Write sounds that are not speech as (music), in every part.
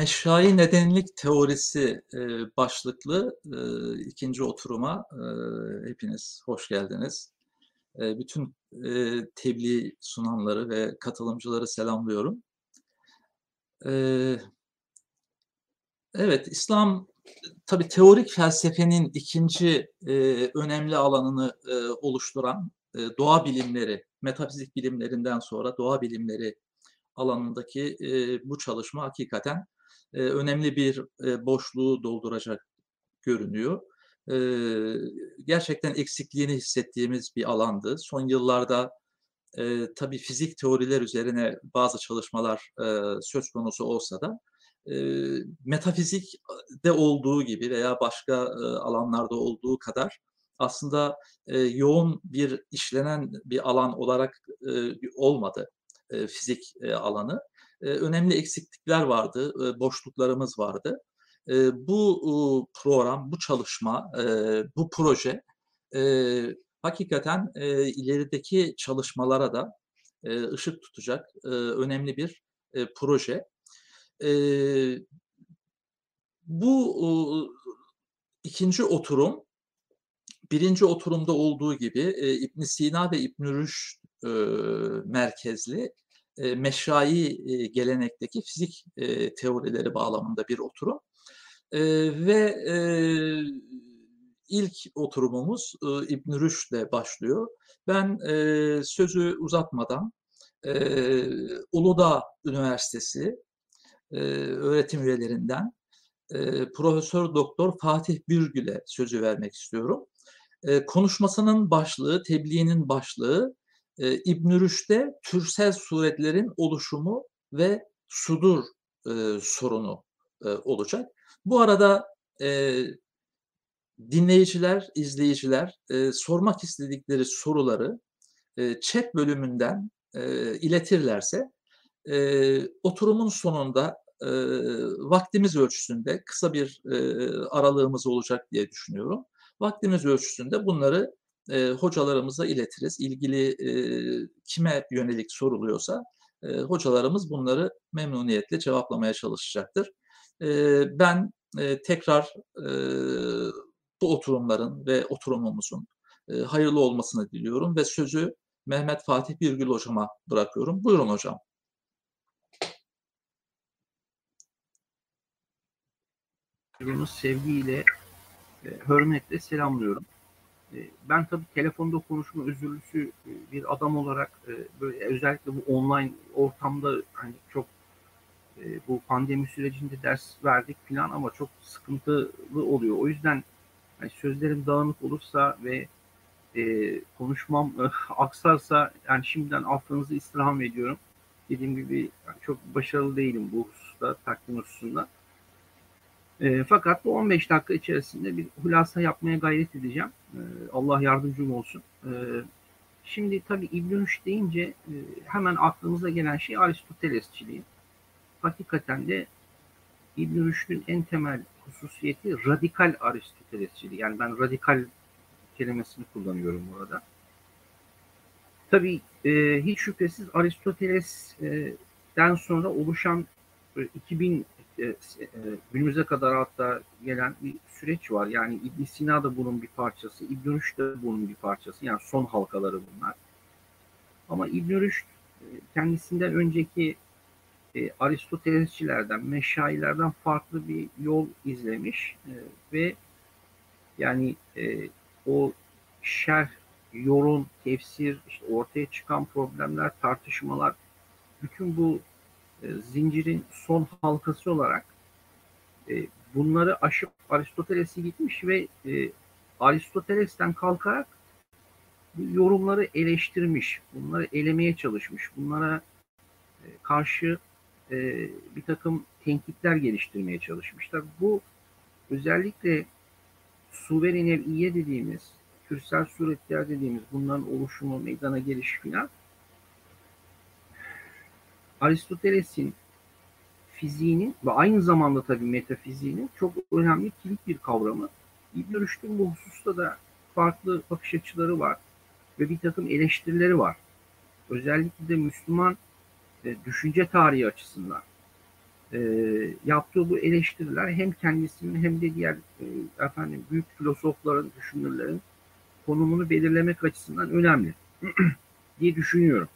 Meşai nedenlik teorisi e, başlıklı e, ikinci oturuma e, hepiniz hoş geldiniz. E, bütün e, tebliğ sunanları ve katılımcıları selamlıyorum. E, evet, İslam tabi teorik felsefenin ikinci e, önemli alanını e, oluşturan e, doğa bilimleri, metafizik bilimlerinden sonra doğa bilimleri alanındaki e, bu çalışma hakikaten e, önemli bir e, boşluğu dolduracak görünüyor. E, gerçekten eksikliğini hissettiğimiz bir alandı. Son yıllarda e, tabii fizik teoriler üzerine bazı çalışmalar e, söz konusu olsa da e, metafizikte olduğu gibi veya başka e, alanlarda olduğu kadar aslında e, yoğun bir işlenen bir alan olarak e, olmadı e, fizik e, alanı önemli eksiklikler vardı, boşluklarımız vardı. Bu program, bu çalışma, bu proje hakikaten ilerideki çalışmalara da ışık tutacak önemli bir proje. Bu ikinci oturum, birinci oturumda olduğu gibi İbn Sina ve İbn Rüşd merkezli e, meşrai e, gelenekteki fizik e, teorileri bağlamında bir oturum. E, ve ilk oturumumuz e, İbn Rüşd'le başlıyor. Ben sözü uzatmadan e, Uludağ Üniversitesi öğretim üyelerinden Profesör Doktor Fatih Bürgül'e sözü vermek istiyorum. Konuşmasının başlığı, tebliğinin başlığı e, İbn Rüşd'de türsel suretlerin oluşumu ve sudur e, sorunu e, olacak. Bu arada e, dinleyiciler, izleyiciler e, sormak istedikleri soruları e, chat bölümünden e, iletirlerse e, oturumun sonunda e, vaktimiz ölçüsünde kısa bir e, aralığımız olacak diye düşünüyorum. Vaktimiz ölçüsünde bunları e, hocalarımıza iletiriz. İlgili e, kime yönelik soruluyorsa e, hocalarımız bunları memnuniyetle cevaplamaya çalışacaktır. E, ben e, tekrar e, bu oturumların ve oturumumuzun e, hayırlı olmasını diliyorum ve sözü Mehmet Fatih Birgül hocama bırakıyorum. Buyurun hocam. Sevgiyle, hürmetle selamlıyorum. E, ben tabii telefonda konuşma özürlüsü e, bir adam olarak e, böyle özellikle bu online ortamda hani çok bu pandemi sürecinde ders verdik falan ama çok sıkıntılı oluyor. O yüzden hani sözlerim dağınık olursa ve e, konuşmam e, (laughs) aksarsa yani şimdiden affınızı istirham ediyorum. Dediğim gibi yani çok başarılı değilim bu hususta, takdim hususunda. E, fakat bu 15 dakika içerisinde bir hulasa yapmaya gayret edeceğim. E, Allah yardımcım olsun. E, şimdi tabii İbn deyince e, hemen aklımıza gelen şey Aristotelesçiliği. Hakikaten de İbn Rüşd'ün en temel hususiyeti radikal Aristotelesçiliği. Yani ben radikal kelimesini kullanıyorum burada. Tabii e, hiç şüphesiz Aristoteles'ten sonra oluşan 2000 e, e, günümüze kadar hatta gelen bir süreç var. Yani İbn Sina da bunun bir parçası, İbn Rüşd de bunun bir parçası. Yani son halkaları bunlar. Ama İbn Rüşd e, kendisinden önceki e, Aristotelesçilerden, meşayilerden farklı bir yol izlemiş e, ve yani e, o şerh, yorum, tefsir, işte ortaya çıkan problemler, tartışmalar, bütün bu zincirin son halkası olarak e, bunları aşıp Aristoteles'e gitmiş ve e, Aristoteles'ten kalkarak yorumları eleştirmiş, bunları elemeye çalışmış, bunlara karşı bir takım tenkitler geliştirmeye çalışmışlar. Bu özellikle suveren ev'iye dediğimiz, kürsel suretler dediğimiz bunların oluşumu, meydana gelişi filan Aristoteles'in fiziğinin ve aynı zamanda tabii metafiziğinin çok önemli kilit bir kavramı. İbn Rüşd'ün bu hususta da farklı bakış açıları var ve bir takım eleştirileri var. Özellikle de Müslüman e, düşünce tarihi açısından. e, yaptığı bu eleştiriler hem kendisinin hem de diğer e, efendim büyük filozofların, düşünürlerin konumunu belirlemek açısından önemli (clears throat) diye düşünüyorum.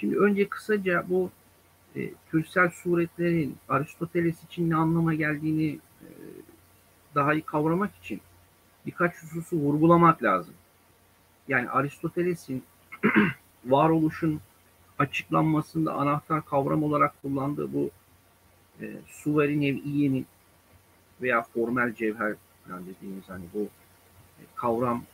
Şimdi önce kısaca bu e, türsel suretlerin Aristoteles için ne anlama geldiğini e, daha iyi kavramak için birkaç hususu vurgulamak lazım. Yani Aristoteles'in (clears throat) varoluşun açıklanmasında anahtar kavram olarak kullandığı bu e, suveri nev'iyenin veya formel cevher yani dediğimiz hani bu e, kavramın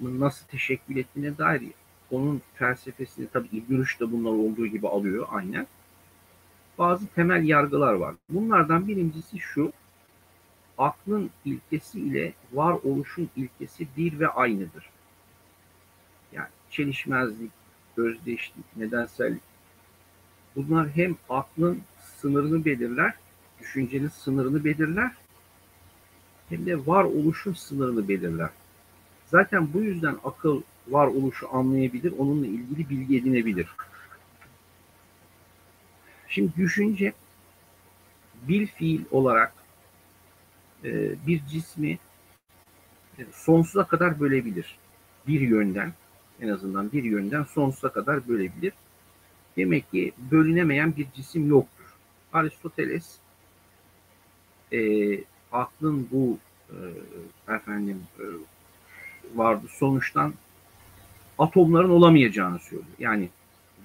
nasıl teşekkül ettiğine dair onun felsefesini tabi İbn Rüşd de bunlar olduğu gibi alıyor aynen. Bazı temel yargılar var. Bunlardan birincisi şu. Aklın ilkesi ile var oluşun ilkesi bir ve aynıdır. Yani çelişmezlik, özdeşlik, nedensellik. Bunlar hem aklın sınırını belirler, düşüncenin sınırını belirler, hem de var oluşun sınırını belirler. Zaten bu yüzden akıl var oluşu anlayabilir, onunla ilgili bilgi edinebilir. Şimdi düşünce bir fiil olarak e, bir cismi e, sonsuza kadar bölebilir. Bir yönden, en azından bir yönden sonsuza kadar bölebilir. Demek ki bölünemeyen bir cisim yoktur. Aristoteles e, aklın bu e, efendim e, vardı sonuçtan atomların olamayacağını söylüyor. Yani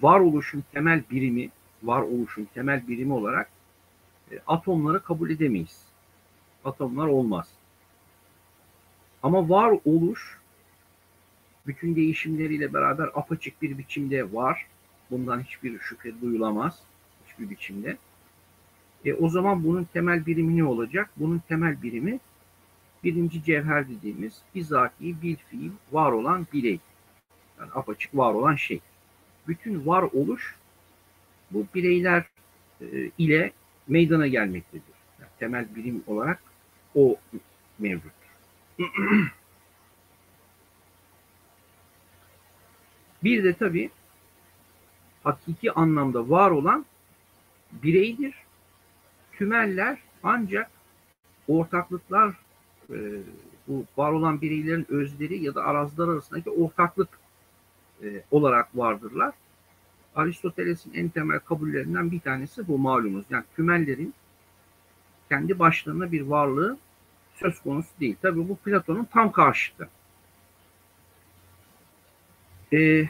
varoluşun temel birimi, varoluşun temel birimi olarak e, atomları kabul edemeyiz. Atomlar olmaz. Ama varoluş bütün değişimleriyle beraber apaçık bir biçimde var. Bundan hiçbir şüphe duyulamaz. Hiçbir biçimde. E, o zaman bunun temel birimi ne olacak? Bunun temel birimi birinci cevher dediğimiz bizatihi bir fiil var olan birey. Yani apaçık var olan şey. Bütün var oluş bu bireyler e, ile meydana gelmektedir. Yani temel birim olarak o mevcut. (clears throat) Bir de tabii hakiki anlamda var olan bireydir. Tümeller ancak ortaklıklar e, bu var olan bireylerin özleri ya da arazlar arasındaki ortaklık e, olarak vardırlar. Aristoteles'in en temel kabullerinden bir tanesi bu malumunuz. Yani tümellerin kendi başlarına bir varlığı söz konusu değil. Tabi bu Platon'un tam karşıtı. E,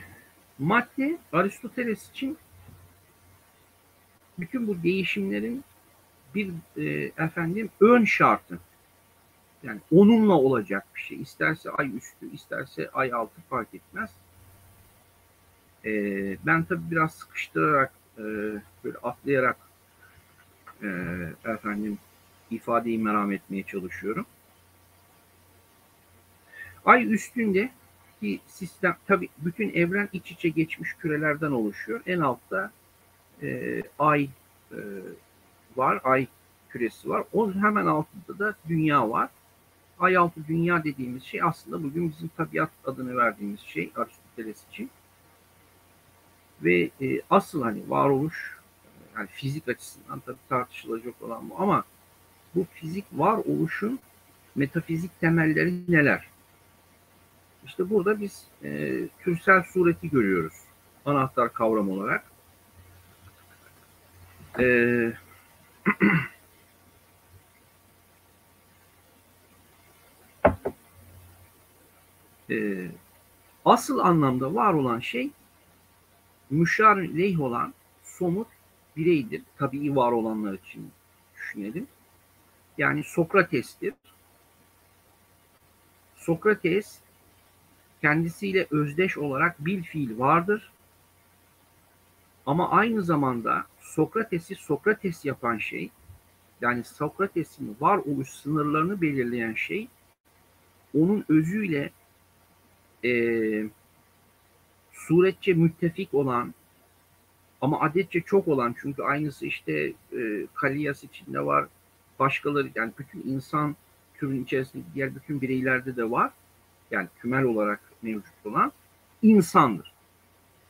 madde Aristoteles için bütün bu değişimlerin bir e, efendim ön şartı. Yani onunla olacak bir şey. İsterse ay üstü, isterse ay altı fark etmez. E, ben tabii biraz sıkıştırarak, e, böyle atlayarak e, efendim ifadeyi meram etmeye çalışıyorum. Ay üstünde ki sistem tabi bütün evren iç içe geçmiş kürelerden oluşuyor. En altta e, ay e, var, ay küresi var. Onun hemen altında da dünya var. Ay altı dünya dediğimiz şey aslında bugün bizim tabiat adını verdiğimiz şey Aristoteles için. Ve e, asıl hani varoluş yani fizik açısından tabii tartışılacak olan bu ama bu fizik varoluşun metafizik temelleri neler? İşte burada biz e, türsel sureti görüyoruz. Anahtar kavram olarak. E, (clears throat) e, asıl anlamda var olan şey müşar olan somut bireydir. Tabii var olanlar için düşünelim. Yani Sokrates'tir. Sokrates kendisiyle özdeş olarak bir fiil vardır. Ama aynı zamanda Sokrates'i Sokrates yapan şey, yani Sokrates'in varoluş sınırlarını belirleyen şey, onun özüyle e, suretçe müttefik olan ama adetçe çok olan çünkü aynısı işte e, Kaliyas içinde var, başkaları yani bütün insan türün içerisinde diğer bütün bireylerde de var. Yani tümel olarak mevcut olan insandır.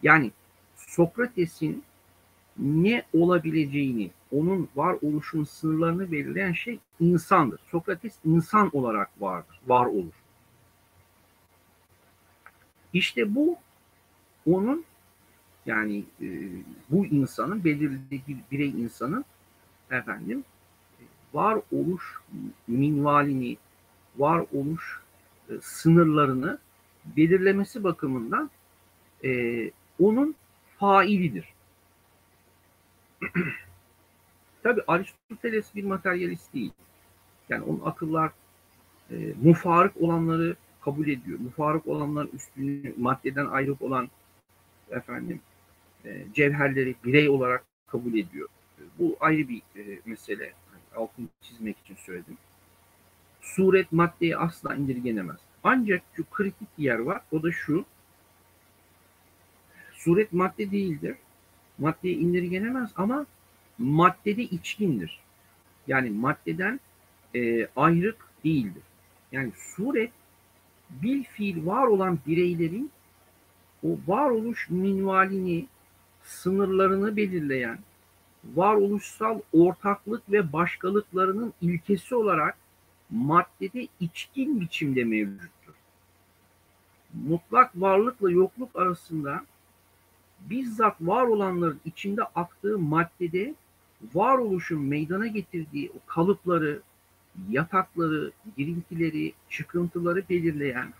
Yani Sokrates'in ne olabileceğini, onun varoluşun sınırlarını belirleyen şey insandır. Sokrates insan olarak vardır, var olur. İşte bu onun yani e, bu insanın belirli bir birey insanın efendim varoluş minvalini, varoluş e, sınırlarını belirlemesi bakımından e, onun failidir. (clears throat) Tabi Aristoteles bir materyalist değil. Yani onun akıllar e, mufarık olanları kabul ediyor. Mufarık olanların üstünü maddeden ayrık olan efendim e, cevherleri birey olarak kabul ediyor. Bu ayrı bir e, mesele. Yani altını çizmek için söyledim. Suret maddeyi asla indirgenemez. Ancak şu kritik yer var. O da şu. Suret madde değildir. Maddeyi indirgenemez ama maddede içkindir. Yani maddeden e, ayrık değildir. Yani suret bil fiil var olan bireylerin o varoluş minvalini, sınırlarını belirleyen varoluşsal ortaklık ve başkalıklarının ilkesi olarak maddede içkin biçimde mevcuttur. Mutlak varlıkla yokluk arasında bizzat var olanların içinde aktığı maddede varoluşun meydana getirdiği o kalıpları, yatakları, girintileri, çıkıntıları belirleyen,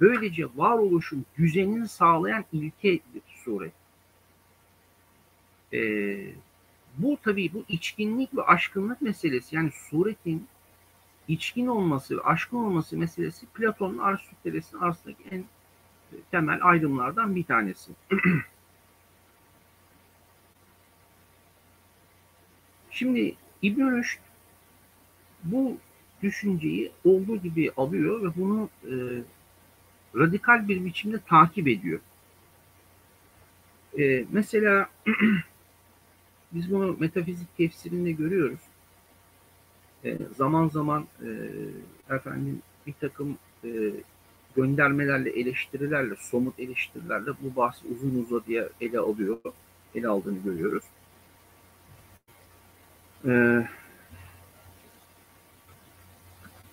böylece varoluşun düzenini sağlayan ilkedir suret. Ee, bu tabii bu içkinlik ve aşkınlık meselesi yani suretin içkin olması ve aşkın olması meselesi Platon'un Aristoteles'in arasındaki en temel ayrımlardan bir tanesi. (clears throat) Şimdi İbn Rüşd bu düşünceyi olduğu gibi alıyor ve bunu e, radikal bir biçimde takip ediyor. E, mesela (clears throat) biz bunu metafizik tefsirinde görüyoruz. E, zaman zaman e, efendim bir takım e, göndermelerle, eleştirilerle, somut eleştirilerle bu bahsi uzun uzadıya ele alıyor, ele aldığını görüyoruz. Ee,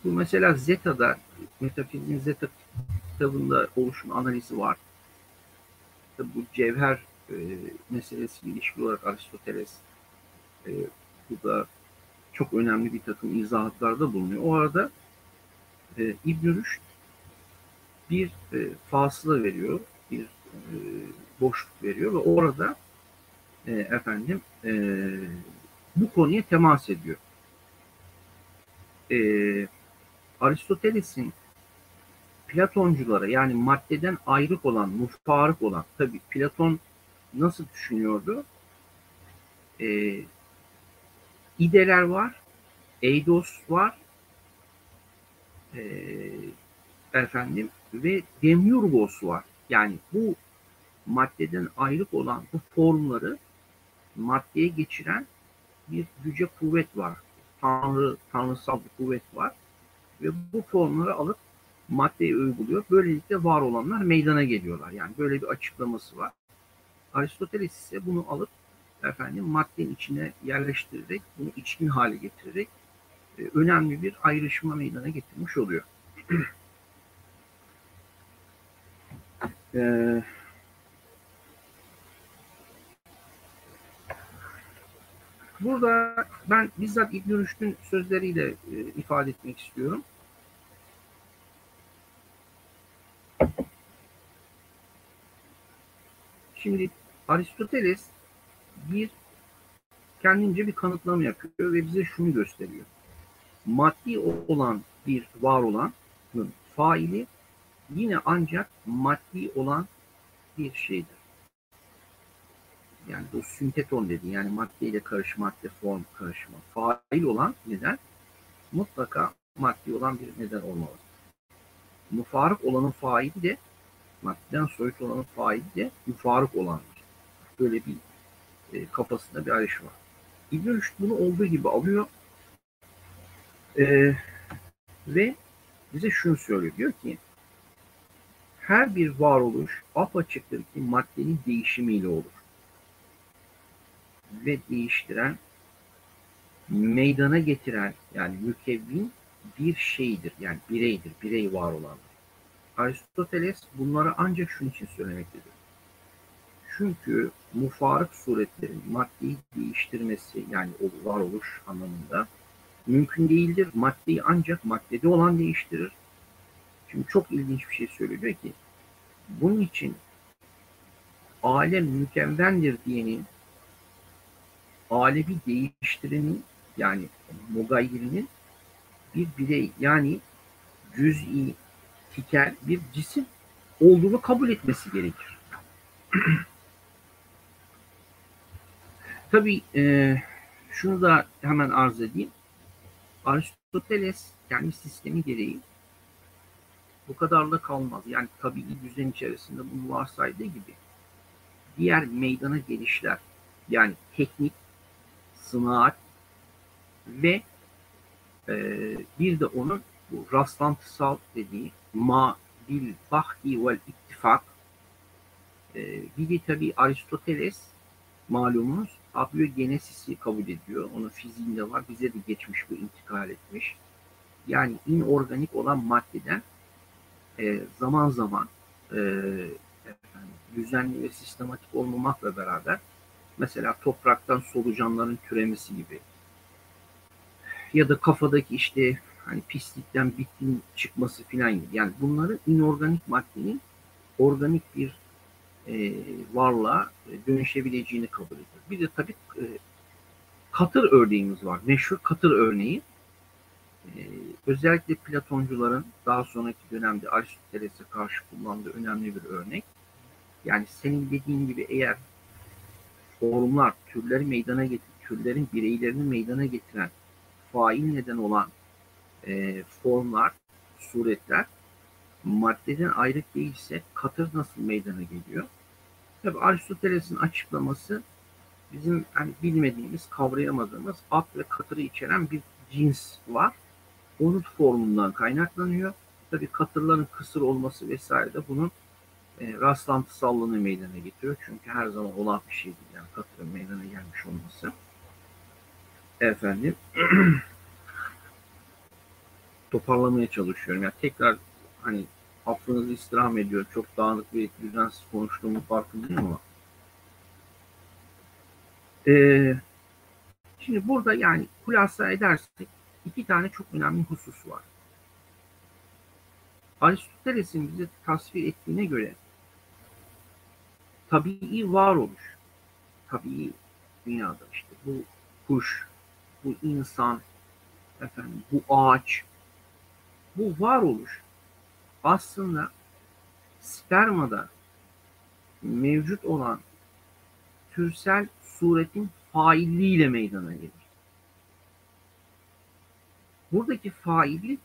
bu mesela Zeta'da, Metafizin Zeta kitabında oluşum analizi var. Tabii bu cevher e, meselesi ilişki olarak Aristoteles e, bu da çok önemli bir takım izahatlarda bulunuyor. O arada e, İbn Rüşd bir e, fasıla veriyor, bir e, boşluk veriyor ve orada e, efendim e, bu konuya temas ediyor. Ee, Aristoteles'in Platonculara yani maddeden ayrık olan, mufarık olan, tabi Platon nasıl düşünüyordu? Ee, ideler var, eidos var, e, efendim ve demiurgos var. Yani bu maddeden ayrık olan bu formları maddeye geçiren bir yüce kuvvet var. Tanrı, tanrısal bir kuvvet var. Ve bu formları alıp maddeyi uyguluyor. Böylelikle var olanlar meydana geliyorlar. Yani böyle bir açıklaması var. Aristoteles ise bunu alıp efendim maddenin içine yerleştirerek, bunu içkin hale getirerek e, önemli bir ayrışma meydana getirmiş oluyor. Eee (clears throat) Burada ben bizzat İbn Rüşd'ün sözleriyle e, ifade etmek istiyorum. Şimdi Aristoteles bir kendince bir kanıtlama yapıyor ve bize şunu gösteriyor. Maddi olan bir var olanın faili yine ancak maddi olan bir şeydir yani bu sünteton dedi yani maddeyle karışım, madde form karışımı. Fail olan neden? Mutlaka maddi olan bir neden olmalı. Mufarık olanın faili de maddeden soyut olanın faili de mufarık olandır. Böyle bir e, kafasında bir ayrışma var. İbn Rüşd bunu olduğu gibi alıyor e, ve bize şunu söylüyor. Diyor ki her bir varoluş apaçıktır ki maddenin değişimiyle olur ve değiştiren meydana getiren yani mükevvin bir şeydir. Yani bireydir. Birey var olan. Aristoteles bunları ancak şunun için söylemektedir. Çünkü mufarık suretlerin maddeyi değiştirmesi yani o varoluş anlamında mümkün değildir. Maddeyi ancak maddede olan değiştirir. Şimdi çok ilginç bir şey söylüyor ki bunun için alem mükemmeldir diyenin alemi değiştirenin yani mugayyirinin bir birey yani cüz'i tikel bir cisim olduğunu kabul etmesi gerekir. (clears throat) Tabii e, şunu da hemen arz edeyim. Aristoteles kendi sistemi gereği bu kadarla kalmaz. Yani tabii düzen içerisinde bunu varsaydığı gibi diğer meydana gelişler yani teknik, sınaat ve e, bir de onun bu rastlantısal dediği ma bil bahdi vel ittifak e, bir de tabi Aristoteles malumunuz abiogenesisi kabul ediyor. Onun fiziğinde var. Bize de geçmiş bu intikal etmiş. Yani inorganik olan maddeden e, zaman zaman e, efendim, düzenli ve sistematik olmamakla beraber mesela topraktan solucanların türemesi gibi ya da kafadaki işte hani pislikten bitkin çıkması filan gibi. Yani bunları inorganik maddenin organik bir e, varlığa dönüşebileceğini kabul ediyor. Bir de tabii e, katır örneğimiz var. Meşhur katır örneği. E, özellikle Platoncuların daha sonraki dönemde Aristoteles'e karşı kullandığı önemli bir örnek. Yani senin dediğin gibi eğer formlar, türleri meydana getir, türlerin bireylerini meydana getiren fail neden olan e, formlar, suretler maddeden ayrı değilse katır nasıl meydana geliyor? Tabi Aristoteles'in açıklaması bizim hani bilmediğimiz, kavrayamadığımız at ve katırı içeren bir cins var. Onun formundan kaynaklanıyor. Tabi katırların kısır olması vesaire de bunun e, rastlantısallığını meydana getiriyor. Çünkü her zaman olan bir şey değil. Yani katırın meydana gelmiş olması. Efendim (clears throat) toparlamaya çalışıyorum. Yani tekrar hani affınızı istirham ediyor. Çok dağınık bir düzensiz konuştuğumu farkındayım ama ee, şimdi burada yani kulasa edersek iki tane çok önemli husus var. Aristoteles'in bize tasvir ettiğine göre tabii varoluş, tabii dünyada işte bu kuş, bu insan, efendim bu ağaç, bu varoluş aslında spermada mevcut olan türsel suretin failliğiyle meydana gelir. Buradaki faillik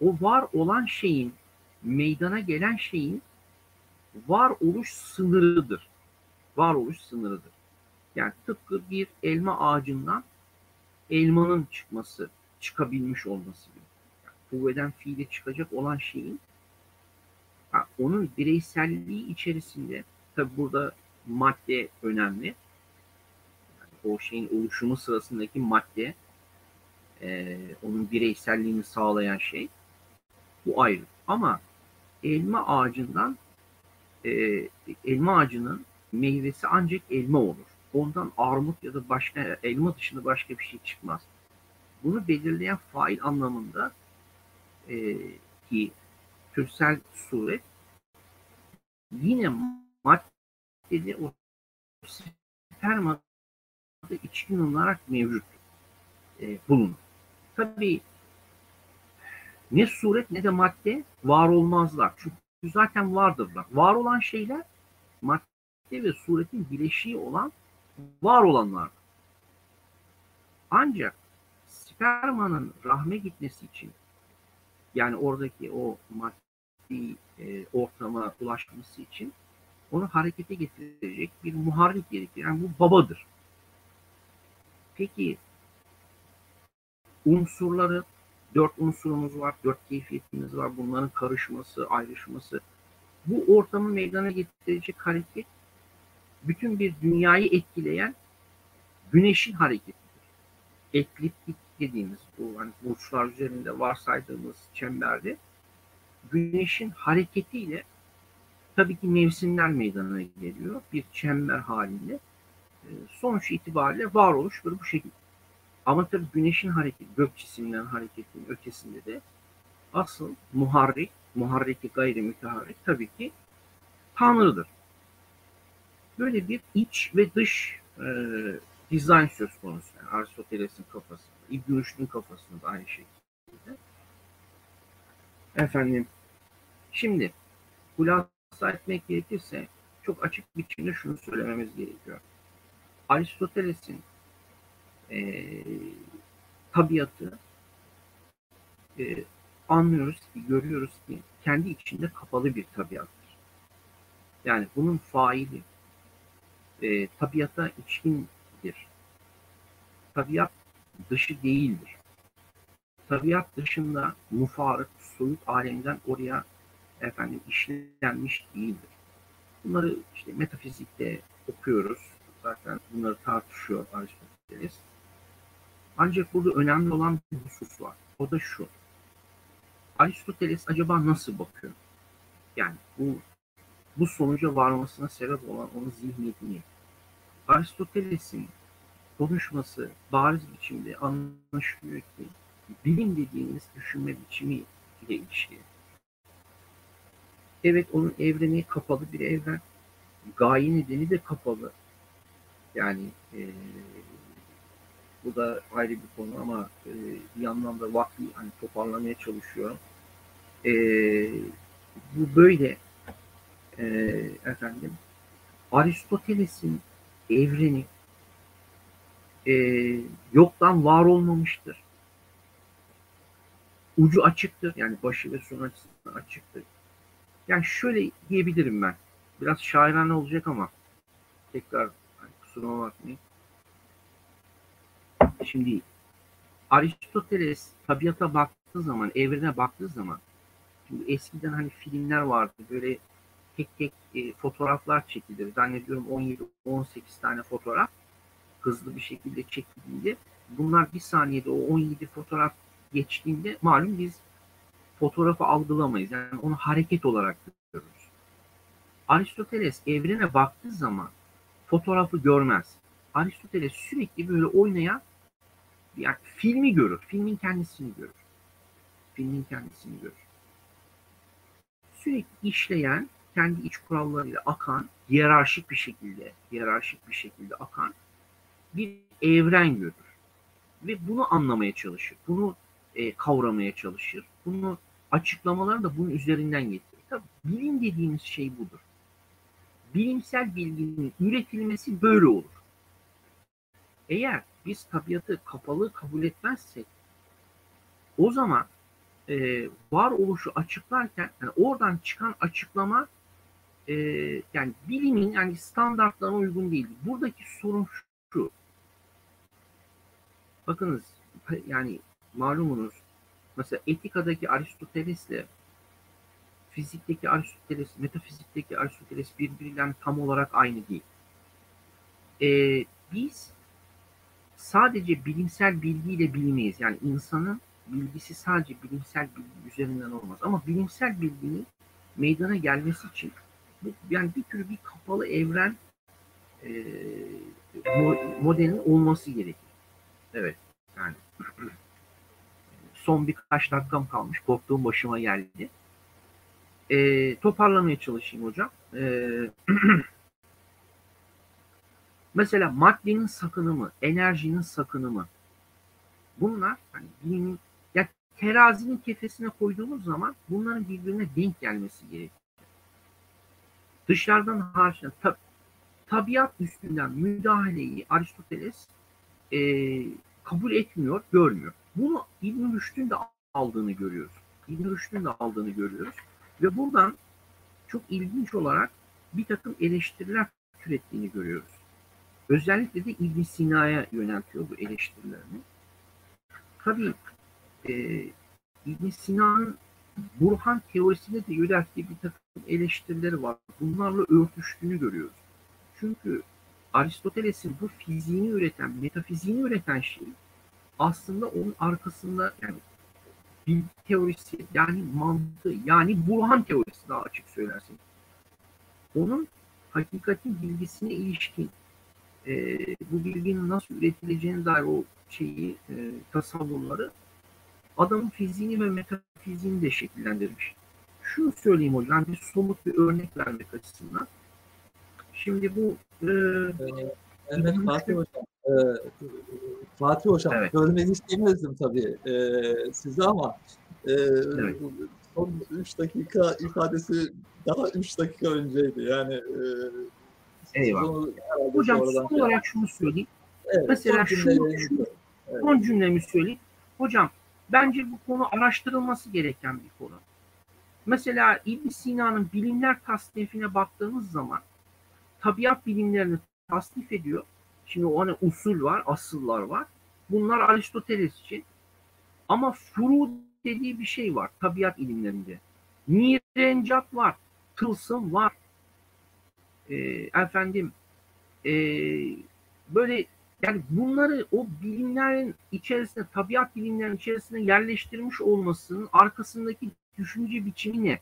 o var olan şeyin, meydana gelen şeyin var oluş sınırıdır. Var oluş sınırıdır. Yani tıpkı bir elma ağacından elmanın çıkması, çıkabilmiş olması kuvveden fiile çıkacak olan şeyin onun bireyselliği içerisinde tabi burada madde önemli. Yani o şeyin oluşumu sırasındaki madde e, onun bireyselliğini sağlayan şey. Bu ayrı. Ama elma ağacından e, elma ağacının meyvesi ancak elma olur. Ondan armut ya da başka elma dışında başka bir şey çıkmaz. Bunu belirleyen fail anlamında e, ki türsel suret yine maddede o spermada içkin olarak mevcut e, bulunur. Tabii ne suret ne de madde var olmazlar. Çünkü zaten vardırlar. Var olan şeyler madde ve suretin bileşiği olan var olanlar. Ancak spermanın rahme gitmesi için yani oradaki o maddi e, ortama ulaşması için onu harekete getirecek bir muharrik gerekir. Yani bu babadır. Peki unsurları dört unsurumuz var, dört keyfiyetimiz var. Bunların karışması, ayrışması. Bu ortamı meydana getirecek hareket bütün bir dünyayı etkileyen güneşin hareketidir. ekliptik dediğimiz bu hani burçlar üzerinde varsaydığımız çemberde güneşin hareketiyle tabii ki mevsimler meydana geliyor. Bir çember halinde. E, sonuç itibariyle varoluş böyle bu şekilde. Ama tabii güneşin hareketi, gök cisimlerin hareketinin ötesinde de asıl muharrik, muharriki gayri müteharrik tabii ki Tanrı'dır. Böyle bir iç ve dış e, dizayn söz konusu. Yani Aristoteles'in kafasında, İbn Rüşd'ün kafasında da aynı şekilde. Efendim, şimdi hulasa etmek gerekirse çok açık biçimde şunu söylememiz gerekiyor. Aristoteles'in e, tabiatı e, anlıyoruz ki, görüyoruz ki kendi içinde kapalı bir tabiattır. Yani bunun faili e, tabiata içkindir. Tabiat dışı değildir. Tabiat dışında mufarık, soyut alemden oraya efendim işlenmiş değildir. Bunları işte metafizikte okuyoruz. Zaten bunları tartışıyor Aristoteles. Ancak burada önemli olan bir husus var. O da şu. Aristoteles acaba nasıl bakıyor? Yani bu bu sonuca varmasına sebep olan onun zihniyetini. Aristoteles'in konuşması bariz biçimde anlaşılıyor ki bilim dediğimiz düşünme biçimi ile ilişkili. Evet onun evreni kapalı bir evren. Gaye nedeni de kapalı. Yani e, bu da ayrı bir konu ama e, bir yandan da vakti hani toparlamaya çalışıyorum. E, bu böyle e, efendim Aristoteles'in evreni e, yoktan var olmamıştır. Ucu açıktır. Yani başı ve sonu açısından açıktır. Yani şöyle diyebilirim ben. Biraz şairane olacak ama tekrar hani kusuruma bakmayın. Şimdi Aristoteles tabiata baktığı zaman, evrene baktığı zaman şimdi eskiden hani filmler vardı. Böyle tek tek e, fotoğraflar çekilir. Zannediyorum 17-18 tane fotoğraf hızlı bir şekilde çekildiğinde bunlar bir saniyede o 17 fotoğraf geçtiğinde malum biz fotoğrafı algılamayız. Yani onu hareket olarak görürüz. Aristoteles evrene baktığı zaman fotoğrafı görmez. Aristoteles sürekli böyle oynayan yani filmi görür. Filmin kendisini görür. Filmin kendisini görür. Sürekli işleyen, kendi iç kurallarıyla akan, hiyerarşik bir şekilde, hiyerarşik bir şekilde akan bir evren görür. Ve bunu anlamaya çalışır. Bunu e, kavramaya çalışır. Bunu açıklamalar da bunun üzerinden getirir. Tabii bilim dediğimiz şey budur. Bilimsel bilginin üretilmesi böyle olur. Eğer biz tabiatı kapalı kabul etmezsek o zaman e, varoluşu açıklarken yani oradan çıkan açıklama e, yani bilimin yani standartlarına uygun değil. Buradaki sorun şu. Bakınız yani malumunuz mesela etikadaki Aristoteles'le fizikteki Aristoteles, metafizikteki Aristoteles birbirinden tam olarak aynı değil. Ee, biz sadece bilimsel bilgiyle bilmeyiz. Yani insanın bilgisi sadece bilimsel bilgi üzerinden olmaz. Ama bilimsel bilginin meydana gelmesi için bu, yani bir tür bir kapalı evren e, modelin olması gerekir. Evet. Yani son birkaç dakikam kalmış. Korktuğum başıma geldi. E, toparlamaya çalışayım hocam. E, (clears throat) mesela maddenin sakınımı, enerjinin sakınımı. Bunlar hani bilimin ya terazinin kefesine koyduğumuz zaman bunların birbirine denk gelmesi gerekiyor. Dışarıdan harçtan tab tabiat üstünden müdahaleyi Aristoteles e, kabul etmiyor, görmüyor. Bunu İbn Rüşd'ün de aldığını görüyoruz. İbn Rüşd'ün de aldığını görüyoruz. Ve buradan çok ilginç olarak bir takım eleştiriler türettiğini görüyoruz. Özellikle de İbn Sina'ya yöneltiyor bu eleştirilerini. Tabii e, İbn Sina'nın Burhan teorisine de yönelttiği bir takım eleştirileri var. Bunlarla örtüştüğünü görüyoruz. Çünkü Aristoteles'in bu fiziğini üreten, metafiziğini üreten şey aslında onun arkasında yani bir teorisi yani mantığı yani Burhan teorisi daha açık söylersek onun hakikatin bilgisine ilişkin e, bu bilginin nasıl üretileceğine dair o şeyi e, tasavvurları adamın fiziğini ve metafiziğini de şekillendirmiş. Şunu söyleyeyim hocam bir somut bir örnek vermek açısından. Şimdi bu e, Evet Fatih Hocam. E, Fatih Hocam Evet. bölmek istemezdim tabii e, size ama e, Evet. son 3 dakika ifadesi daha 3 dakika önceydi. Yani e, Eyvallah. hocam son olarak şunu söyleyeyim. Evet, mesela son şunu- şunu- Evet. Son cümlemi söyleyeyim. Hocam bence bu konu araştırılması gereken bir konu. Mesela ibn Sina'nın bilimler tasnifine baktığımız zaman tabiat bilimlerini tasnif ediyor. Şimdi o hani usul var, asıllar var. Bunlar Aristoteles için. Ama furu dediği bir şey var tabiat ilimlerinde. Mirencat var, tılsım var. Ee, efendim ee, böyle yani bunları o bilimlerin içerisine, tabiat bilimlerinin içerisine yerleştirmiş olmasının arkasındaki düşünce biçimi ne?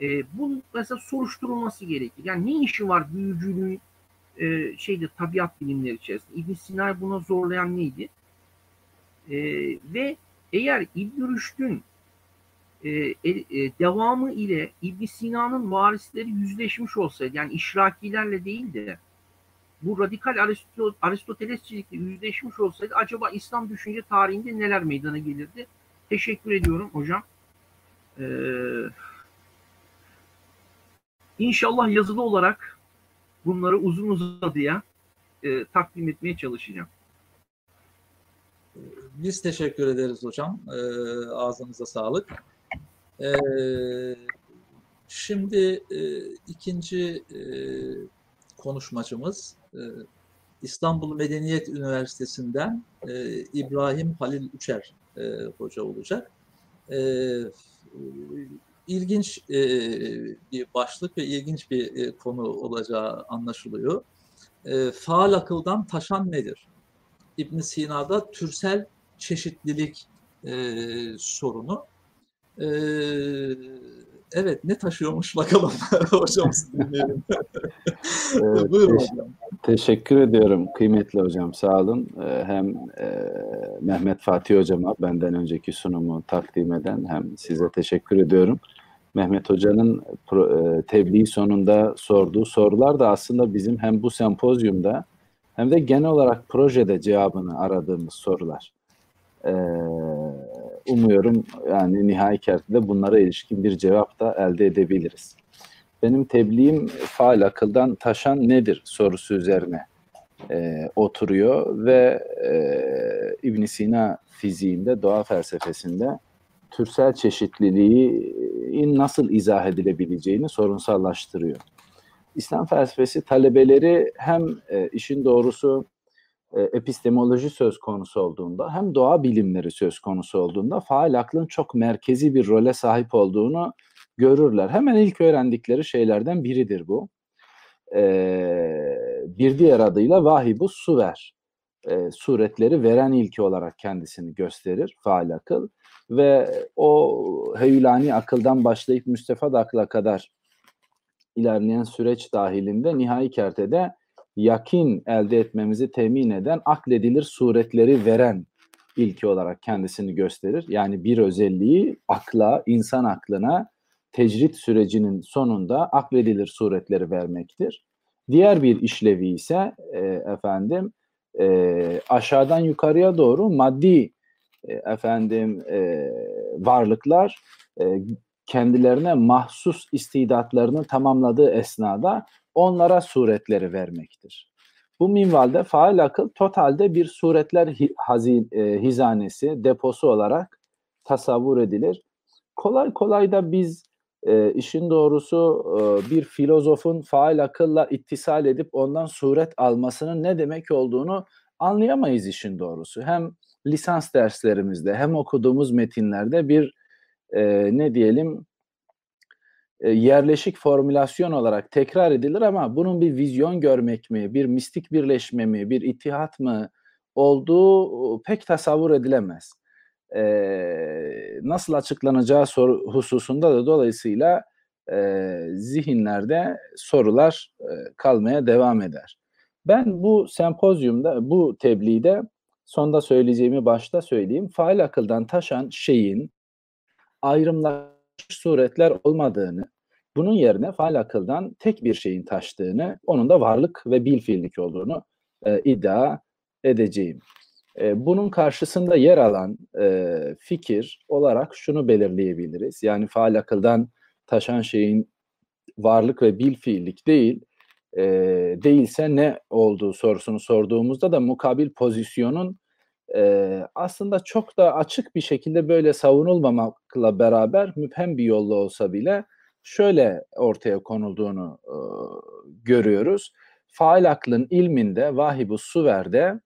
Ee, bunun mesela soruşturulması gerekir. Yani ne işi var büyücülüğün e, şeyde tabiat bilimleri içerisinde? İbn Sina buna zorlayan neydi? Ee, ve eğer İbn Rüşd'ün e, e, e, devamı ile İbn Sina'nın varisleri yüzleşmiş olsaydı, yani işrakilerle değil de bu radikal Aristo- Aristotelesçilikle yüzleşmiş olsaydı acaba İslam düşünce tarihinde neler meydana gelirdi? Teşekkür ediyorum hocam. Ee, inşallah yazılı olarak bunları uzun uzadıya e, takdim etmeye çalışacağım. Biz teşekkür ederiz hocam. Ee, ağzınıza sağlık. Ee, şimdi e, ikinci e, konuşmacımız e, İstanbul Medeniyet Üniversitesi'nden e, İbrahim Halil Üçer e, hoca olacak. E, ilginç e, bir başlık ve ilginç bir e, konu olacağı anlaşılıyor. E, faal akıldan taşan nedir? İbn Sina'da türsel çeşitlilik e, sorunu. E, evet ne taşıyormuş bakalım (laughs) hocam dinleyelim. (laughs) Evet, (laughs) Buyurun teş- hocam. Teşekkür ediyorum kıymetli hocam sağ olun. Ee, Hem e, Mehmet Fatih hocama benden önceki sunumu takdim eden hem size teşekkür ediyorum. Mehmet hocanın e, tebliğ sonunda sorduğu sorular da aslında bizim hem bu sempozyumda hem de genel olarak projede cevabını aradığımız sorular. Ee, umuyorum yani nihai kertede bunlara ilişkin bir cevap da elde edebiliriz. Benim tebliğim faal akıldan taşan nedir sorusu üzerine e, oturuyor ve e, ibn Sina fiziğinde, doğa felsefesinde türsel çeşitliliğin nasıl izah edilebileceğini sorunsallaştırıyor. İslam felsefesi talebeleri hem e, işin doğrusu e, epistemoloji söz konusu olduğunda hem doğa bilimleri söz konusu olduğunda faal aklın çok merkezi bir role sahip olduğunu görürler. Hemen ilk öğrendikleri şeylerden biridir bu. Ee, bir diğer adıyla vahibu suver. Ee, suretleri veren ilki olarak kendisini gösterir faal akıl ve o heyulani akıldan başlayıp müstefad akla kadar ilerleyen süreç dahilinde nihai kertede yakin elde etmemizi temin eden akledilir suretleri veren ilki olarak kendisini gösterir. Yani bir özelliği akla, insan aklına tecrit sürecinin sonunda akledilir suretleri vermektir. Diğer bir işlevi ise e, efendim e, aşağıdan yukarıya doğru maddi efendim e, varlıklar e, kendilerine mahsus istidatlarını tamamladığı esnada onlara suretleri vermektir. Bu minvalde faal akıl totalde bir suretler hazin, e, hizanesi, deposu olarak tasavvur edilir. Kolay kolay da biz e, işin doğrusu e, bir filozofun faal akılla ittisal edip ondan suret almasının ne demek olduğunu anlayamayız işin doğrusu. Hem lisans derslerimizde hem okuduğumuz metinlerde bir e, ne diyelim e, yerleşik formülasyon olarak tekrar edilir ama bunun bir vizyon görmek mi, bir mistik birleşme mi, bir itihat mı olduğu pek tasavvur edilemez. E, nasıl açıklanacağı soru hususunda da dolayısıyla e, zihinlerde sorular e, kalmaya devam eder. Ben bu sempozyumda, bu tebliğde sonda söyleyeceğimi başta söyleyeyim. Faal akıldan taşan şeyin ayrımlaşmış suretler olmadığını, bunun yerine faal akıldan tek bir şeyin taştığını, onun da varlık ve bil fiillik olduğunu e, iddia edeceğim. E, bunun karşısında yer alan e, fikir olarak şunu belirleyebiliriz. Yani faal akıldan taşan şeyin varlık ve bil fiillik değil, e, değilse ne olduğu sorusunu sorduğumuzda da mukabil pozisyonun e, aslında çok da açık bir şekilde böyle savunulmamakla beraber müphem bir yolla olsa bile şöyle ortaya konulduğunu e, görüyoruz. Faal aklın ilminde, vahibu suverde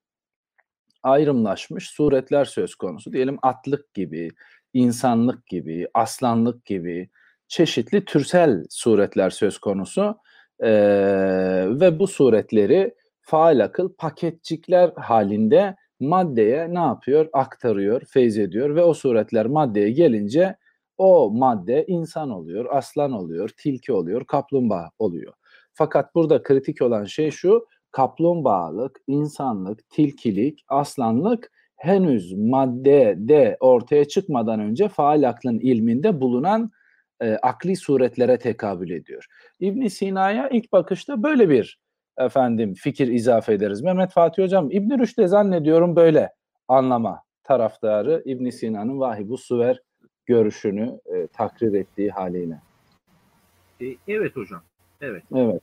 ayrımlaşmış suretler söz konusu. Diyelim atlık gibi, insanlık gibi, aslanlık gibi çeşitli türsel suretler söz konusu. Ee, ve bu suretleri faal akıl paketcikler halinde maddeye ne yapıyor? Aktarıyor, feyz ediyor ve o suretler maddeye gelince o madde insan oluyor, aslan oluyor, tilki oluyor, kaplumbağa oluyor. Fakat burada kritik olan şey şu, kaplumbağalık, insanlık, tilkilik, aslanlık henüz maddede ortaya çıkmadan önce faal aklın ilminde bulunan e, akli suretlere tekabül ediyor. İbn Sina'ya ilk bakışta böyle bir efendim fikir izafe ederiz. Mehmet Fatih Hocam İbn Rüşd zannediyorum böyle anlama taraftarı İbn Sina'nın vahibu suver görüşünü e, takrir ettiği haliyle. E, evet hocam. Evet. Evet.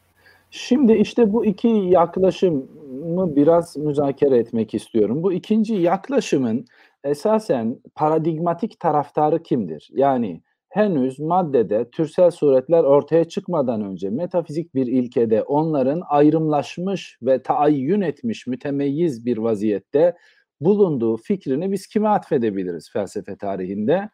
Şimdi işte bu iki yaklaşımı biraz müzakere etmek istiyorum. Bu ikinci yaklaşımın esasen paradigmatik taraftarı kimdir? Yani henüz maddede türsel suretler ortaya çıkmadan önce metafizik bir ilkede onların ayrımlaşmış ve taayyün etmiş mütemeyyiz bir vaziyette bulunduğu fikrini biz kime atfedebiliriz felsefe tarihinde?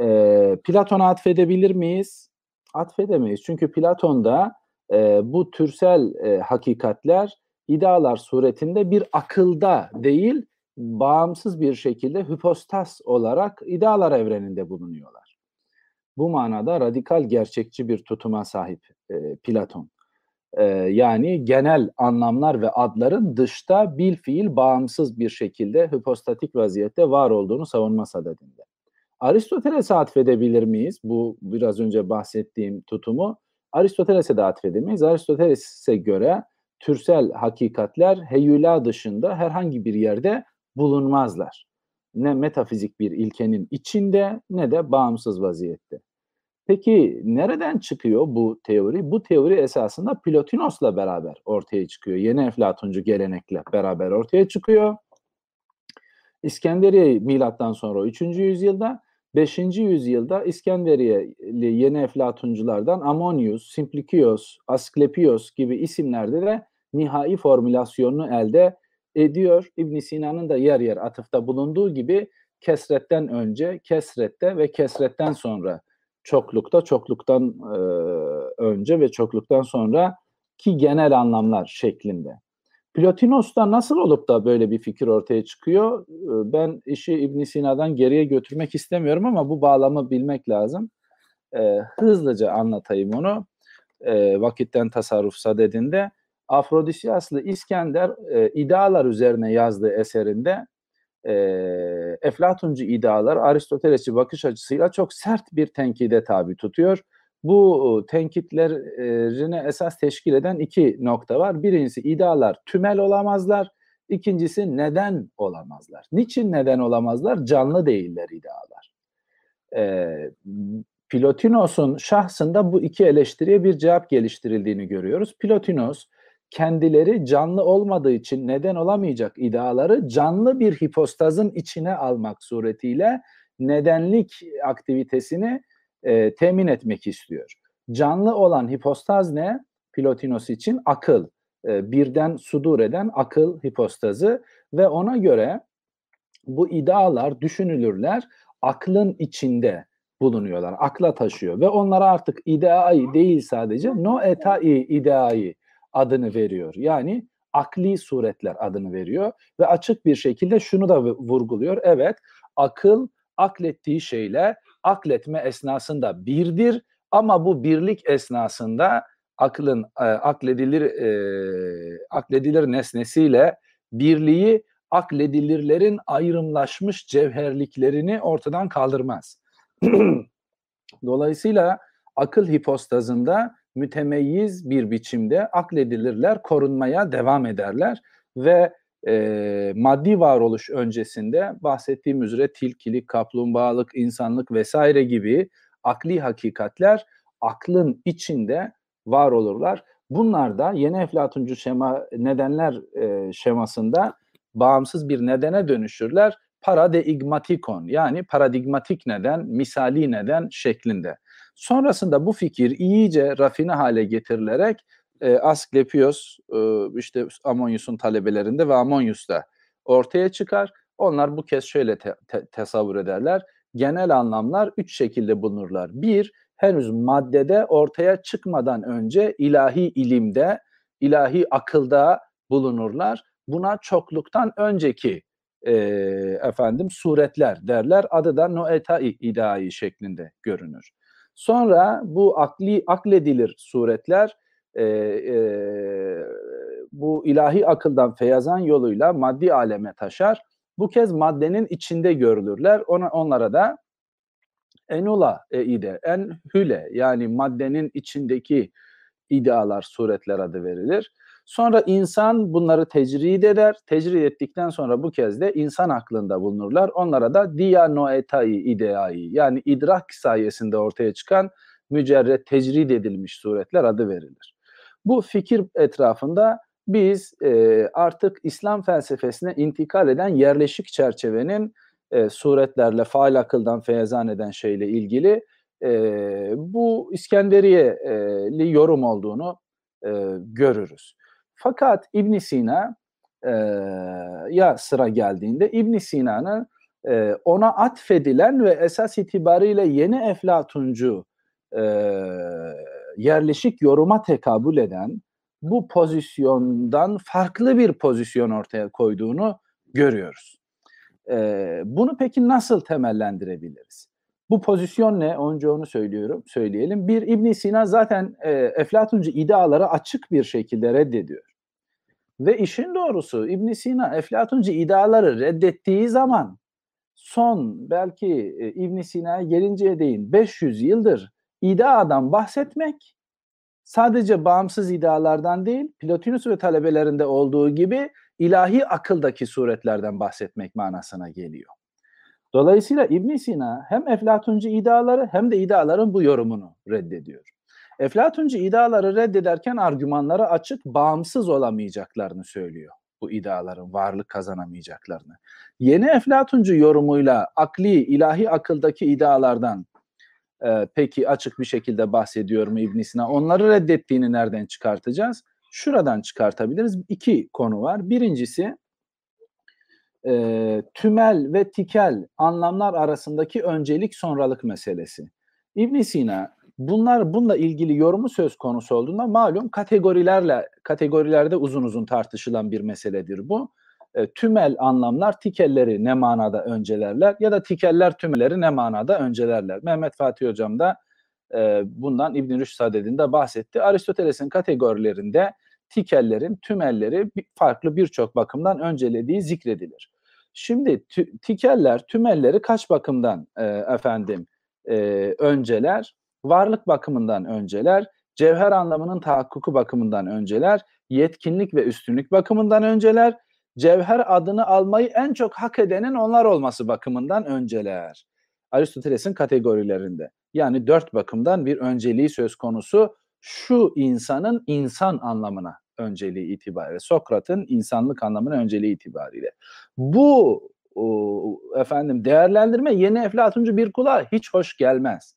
Ee, Platon'a atfedebilir miyiz? Atfedemeyiz. Çünkü Platon'da e, bu türsel e, hakikatler idealar suretinde bir akılda değil bağımsız bir şekilde hüpostas olarak idealar evreninde bulunuyorlar. Bu manada radikal gerçekçi bir tutuma sahip e, Platon. E, yani genel anlamlar ve adların dışta bil fiil bağımsız bir şekilde hüpostatik vaziyette var olduğunu savunma sadedinde. Aristoteles'e atfedebilir miyiz bu biraz önce bahsettiğim tutumu? Aristoteles'e de atfedemeyiz. Aristoteles'e göre türsel hakikatler heyula dışında herhangi bir yerde bulunmazlar. Ne metafizik bir ilkenin içinde ne de bağımsız vaziyette. Peki nereden çıkıyor bu teori? Bu teori esasında Plotinos'la beraber ortaya çıkıyor. Yeni Eflatuncu gelenekle beraber ortaya çıkıyor. İskenderiye milattan sonra 3. yüzyılda 5. yüzyılda İskenderiyeli yeni Eflatunculardan Ammonius, Simplicios, Asklepios gibi isimlerde de nihai formülasyonunu elde ediyor. İbn Sina'nın da yer yer atıfta bulunduğu gibi kesretten önce, kesrette ve kesretten sonra çoklukta, çokluktan e, önce ve çokluktan sonra ki genel anlamlar şeklinde. Plotinos'ta nasıl olup da böyle bir fikir ortaya çıkıyor? Ben işi İbn Sina'dan geriye götürmek istemiyorum ama bu bağlamı bilmek lazım. Ee, hızlıca anlatayım onu. Ee, vakitten tasarruf sadedinde. Afrodisyaslı İskender e, idealar üzerine yazdığı eserinde e, Eflatuncu idealar Aristotelesçi bakış açısıyla çok sert bir tenkide tabi tutuyor bu tenkitlerine esas teşkil eden iki nokta var. Birincisi idealar tümel olamazlar. İkincisi neden olamazlar. Niçin neden olamazlar? Canlı değiller idealar. Ee, Plotinos'un şahsında bu iki eleştiriye bir cevap geliştirildiğini görüyoruz. Plotinos kendileri canlı olmadığı için neden olamayacak ideaları canlı bir hipostazın içine almak suretiyle nedenlik aktivitesini e, temin etmek istiyor. Canlı olan hipostaz ne? Plotinos için akıl. E, birden sudur eden akıl hipostazı ve ona göre bu idealar, düşünülürler aklın içinde bulunuyorlar. Akla taşıyor ve onlara artık ideai değil sadece no etai ideai adını veriyor. Yani akli suretler adını veriyor ve açık bir şekilde şunu da vurguluyor. Evet, akıl aklettiği şeyle akletme esnasında birdir ama bu birlik esnasında aklın e, akledilir e, akledilir nesnesiyle birliği akledilirlerin ayrımlaşmış cevherliklerini ortadan kaldırmaz. (clears throat) Dolayısıyla akıl hipostazında mütemeyyiz bir biçimde akledilirler, korunmaya devam ederler ve e, maddi varoluş öncesinde bahsettiğim üzere tilkilik, kaplumbağalık, insanlık vesaire gibi akli hakikatler aklın içinde var olurlar. Bunlar da yeni Eflatuncu şema nedenler e, şemasında bağımsız bir nedene dönüşürler. Paradigmatikon yani paradigmatik neden, misali neden şeklinde. Sonrasında bu fikir iyice rafine hale getirilerek e, Asklepios e, işte Amonyus'un talebelerinde ve Amonyus'ta ortaya çıkar. Onlar bu kez şöyle te- te- tasavvur ederler. Genel anlamlar üç şekilde bulunurlar. Bir, henüz maddede ortaya çıkmadan önce ilahi ilimde, ilahi akılda bulunurlar. Buna çokluktan önceki e, efendim suretler derler. Adı da noetai idai şeklinde görünür. Sonra bu akli akledilir suretler e, e, bu ilahi akıldan feyazan yoluyla maddi aleme taşar. Bu kez maddenin içinde görülürler. Ona, onlara da enula e ide, en hüle yani maddenin içindeki idealar, suretler adı verilir. Sonra insan bunları tecrid eder. Tecrid ettikten sonra bu kez de insan aklında bulunurlar. Onlara da dianoetai ideai yani idrak sayesinde ortaya çıkan mücerret tecrid edilmiş suretler adı verilir. Bu fikir etrafında biz e, artık İslam felsefesine intikal eden yerleşik çerçevenin e, suretlerle faal akıldan feyzan eden şeyle ilgili e, bu İskenderiyeli yorum olduğunu e, görürüz. Fakat İbn Sina e, ya sıra geldiğinde İbn Sina'nın e, ona atfedilen ve esas itibariyle yeni Eflatuncu e, yerleşik yoruma tekabül eden bu pozisyondan farklı bir pozisyon ortaya koyduğunu görüyoruz. E, bunu peki nasıl temellendirebiliriz? Bu pozisyon ne? Önce onu söylüyorum, söyleyelim. Bir İbn Sina zaten e, Eflatuncu ideaları açık bir şekilde reddediyor. Ve işin doğrusu İbn Sina Eflatuncu ideaları reddettiği zaman son belki e, İbn Sina'ya gelinceye değin 500 yıldır ideadan bahsetmek sadece bağımsız idealardan değil, Plotinus ve talebelerinde olduğu gibi ilahi akıldaki suretlerden bahsetmek manasına geliyor. Dolayısıyla İbn Sina hem Eflatuncu ideaları hem de ideaların bu yorumunu reddediyor. Eflatuncu ideaları reddederken argümanları açık, bağımsız olamayacaklarını söylüyor. Bu ideaların varlık kazanamayacaklarını. Yeni Eflatuncu yorumuyla akli, ilahi akıldaki idealardan e, peki açık bir şekilde bahsediyor mu İbn Sina? Onları reddettiğini nereden çıkartacağız? Şuradan çıkartabiliriz. İki konu var. Birincisi e, tümel ve tikel anlamlar arasındaki öncelik sonralık meselesi. İbn Sina bunlar bununla ilgili yorumu söz konusu olduğunda malum kategorilerle kategorilerde uzun uzun tartışılan bir meseledir bu. E, tümel anlamlar tikelleri ne manada öncelerler ya da tikeller tümelleri ne manada öncelerler. Mehmet Fatih Hocam da e, bundan İbn Rüşd Saded'inde bahsetti. Aristoteles'in kategorilerinde tikellerin tümelleri farklı birçok bakımdan öncelediği zikredilir. Şimdi tü, tikeller tümelleri kaç bakımdan e, efendim e, önceler? Varlık bakımından önceler, cevher anlamının tahakkuku bakımından önceler, yetkinlik ve üstünlük bakımından önceler, cevher adını almayı en çok hak edenin onlar olması bakımından önceler. Aristoteles'in kategorilerinde. Yani dört bakımdan bir önceliği söz konusu şu insanın insan anlamına önceliği itibariyle. Sokrat'ın insanlık anlamına önceliği itibariyle. Bu o, efendim değerlendirme yeni Eflatuncu bir kulağa hiç hoş gelmez.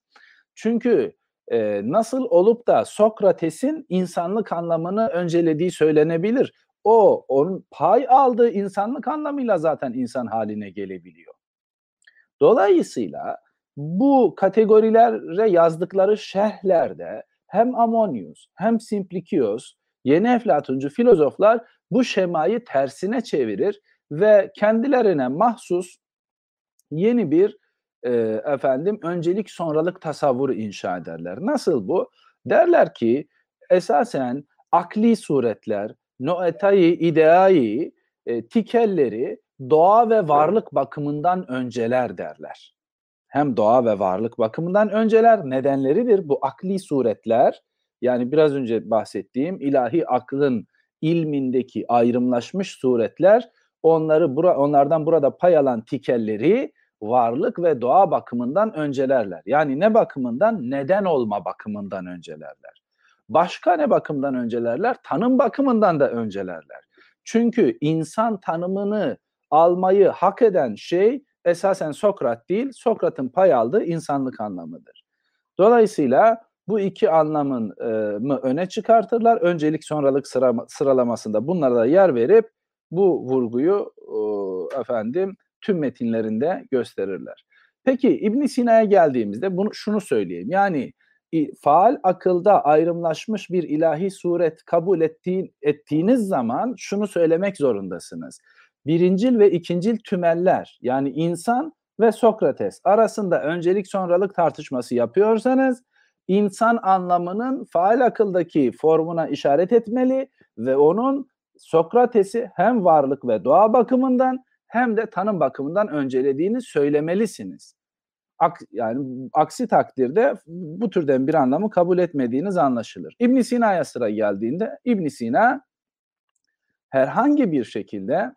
Çünkü e, nasıl olup da Sokrates'in insanlık anlamını öncelediği söylenebilir. O onun pay aldığı insanlık anlamıyla zaten insan haline gelebiliyor. Dolayısıyla bu kategorilere yazdıkları şerhlerde hem Amonius hem Simplicius Yeni Eflatuncu filozoflar bu şemayı tersine çevirir ve kendilerine mahsus yeni bir e, efendim öncelik sonralık tasavvuru inşa ederler. Nasıl bu? Derler ki esasen akli suretler, noetayı, ideayı, e, tikelleri doğa ve varlık bakımından önceler derler. Hem doğa ve varlık bakımından önceler nedenleridir. Bu akli suretler yani biraz önce bahsettiğim ilahi aklın ilmindeki ayrımlaşmış suretler onları bura, onlardan burada pay alan tikelleri varlık ve doğa bakımından öncelerler. Yani ne bakımından? Neden olma bakımından öncelerler. Başka ne bakımdan öncelerler? Tanım bakımından da öncelerler. Çünkü insan tanımını almayı hak eden şey esasen Sokrat değil, Sokrat'ın pay aldığı insanlık anlamıdır. Dolayısıyla bu iki anlamın e, mı öne çıkartırlar. Öncelik sonralık sıra, sıralamasında bunlara da yer verip bu vurguyu e, efendim tüm metinlerinde gösterirler. Peki İbn Sina'ya geldiğimizde bunu şunu söyleyeyim. Yani faal akılda ayrımlaşmış bir ilahi suret kabul ettiğin, ettiğiniz zaman şunu söylemek zorundasınız. Birincil ve ikincil tümeller yani insan ve Sokrates arasında öncelik sonralık tartışması yapıyorsanız insan anlamının faal akıldaki formuna işaret etmeli ve onun Sokrates'i hem varlık ve doğa bakımından hem de tanım bakımından öncelediğini söylemelisiniz. Ak, yani aksi takdirde bu türden bir anlamı kabul etmediğiniz anlaşılır. İbn Sina'ya sıra geldiğinde İbn Sina herhangi bir şekilde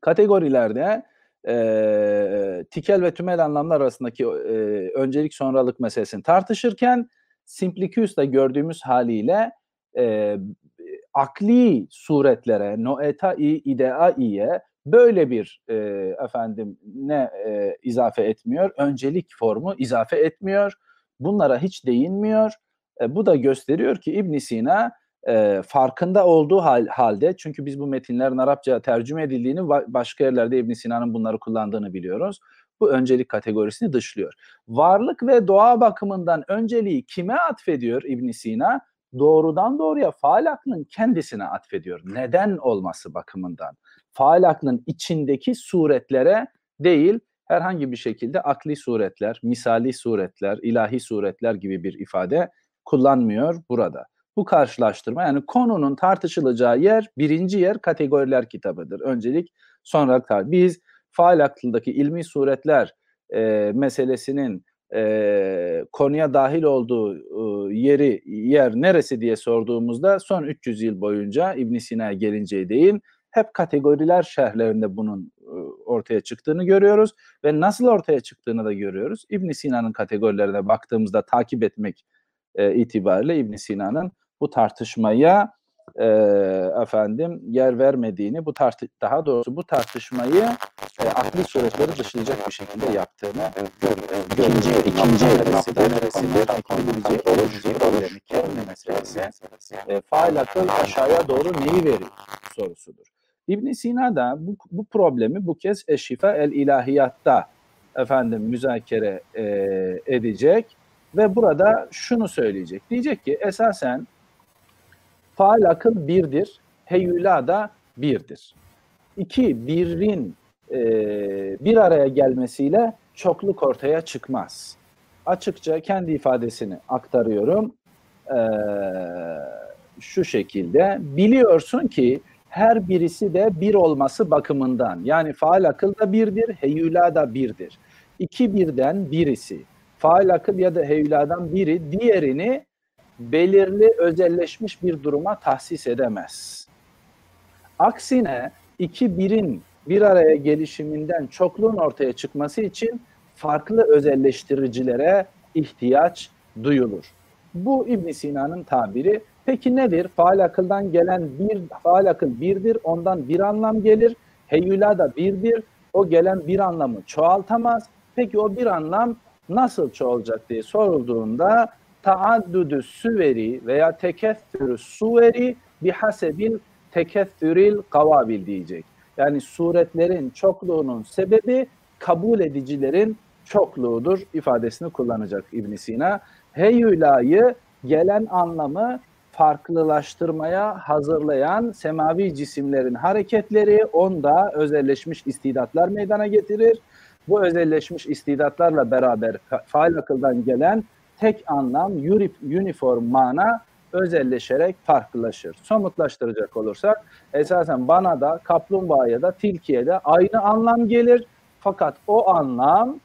kategorilerde e, tikel ve tümel anlamlar arasındaki e, öncelik sonralık meselesini tartışırken Simplicius'ta gördüğümüz haliyle e, akli suretlere, noetai ideaiye böyle bir e, efendim ne e, izafe etmiyor? Öncelik formu izafe etmiyor. Bunlara hiç değinmiyor. E, bu da gösteriyor ki İbn Sina e, farkında olduğu hal, halde çünkü biz bu metinlerin Arapça tercüme edildiğini başka yerlerde İbn Sina'nın bunları kullandığını biliyoruz. Bu öncelik kategorisini dışlıyor. Varlık ve doğa bakımından önceliği kime atfediyor İbn Sina? Doğrudan doğruya faal aklın kendisine atfediyor. Neden olması bakımından. Faal aklın içindeki suretlere değil, herhangi bir şekilde akli suretler, misali suretler, ilahi suretler gibi bir ifade kullanmıyor burada bu karşılaştırma yani konunun tartışılacağı yer birinci yer kategoriler kitabıdır. Öncelik sonra. Biz faal aklındaki ilmi suretler e, meselesinin e, konuya dahil olduğu e, yeri yer neresi diye sorduğumuzda son 300 yıl boyunca İbn Sina'ya gelinceye değin hep kategoriler şerhlerinde bunun e, ortaya çıktığını görüyoruz ve nasıl ortaya çıktığını da görüyoruz. İbn Sina'nın kategorilerine baktığımızda takip etmek e, itibariyle İbn Sina'nın bu tartışmaya e, efendim yer vermediğini, bu tartı daha doğrusu bu tartışmayı e, akli suretleri dışlayacak bir şekilde yaptığını. İkinci, ikinci meselesi e, faal akıl aşağıya doğru neyi veriyor sorusudur. İbn Sina da bu, bu problemi bu kez Eşifa el İlahiyatta efendim müzakere e, edecek ve burada şunu söyleyecek. Diyecek ki esasen Faal akıl birdir, heyula da birdir. İki, birin e, bir araya gelmesiyle çokluk ortaya çıkmaz. Açıkça kendi ifadesini aktarıyorum. E, şu şekilde, biliyorsun ki her birisi de bir olması bakımından, yani faal akıl da birdir, heyula da birdir. İki birden birisi, faal akıl ya da heyuladan biri diğerini belirli özelleşmiş bir duruma tahsis edemez. Aksine iki birin bir araya gelişiminden çokluğun ortaya çıkması için farklı özelleştiricilere ihtiyaç duyulur. Bu İbn Sina'nın tabiri. Peki nedir? Faal akıldan gelen bir faal akıl birdir. Ondan bir anlam gelir. Heyula da birdir. O gelen bir anlamı çoğaltamaz. Peki o bir anlam nasıl çoğalacak diye sorulduğunda taaddüdü süveri veya tekeffürü suveri bihasebil tekeffüril kavabil diyecek. Yani suretlerin çokluğunun sebebi kabul edicilerin çokluğudur ifadesini kullanacak İbn Sina. Heyülayı gelen anlamı farklılaştırmaya hazırlayan semavi cisimlerin hareketleri onda özelleşmiş istidatlar meydana getirir. Bu özelleşmiş istidatlarla beraber faal akıldan gelen tek anlam, uniform mana özelleşerek farklılaşır. Somutlaştıracak olursak esasen bana da kaplumbağaya da tilkiye de aynı anlam gelir. Fakat o anlam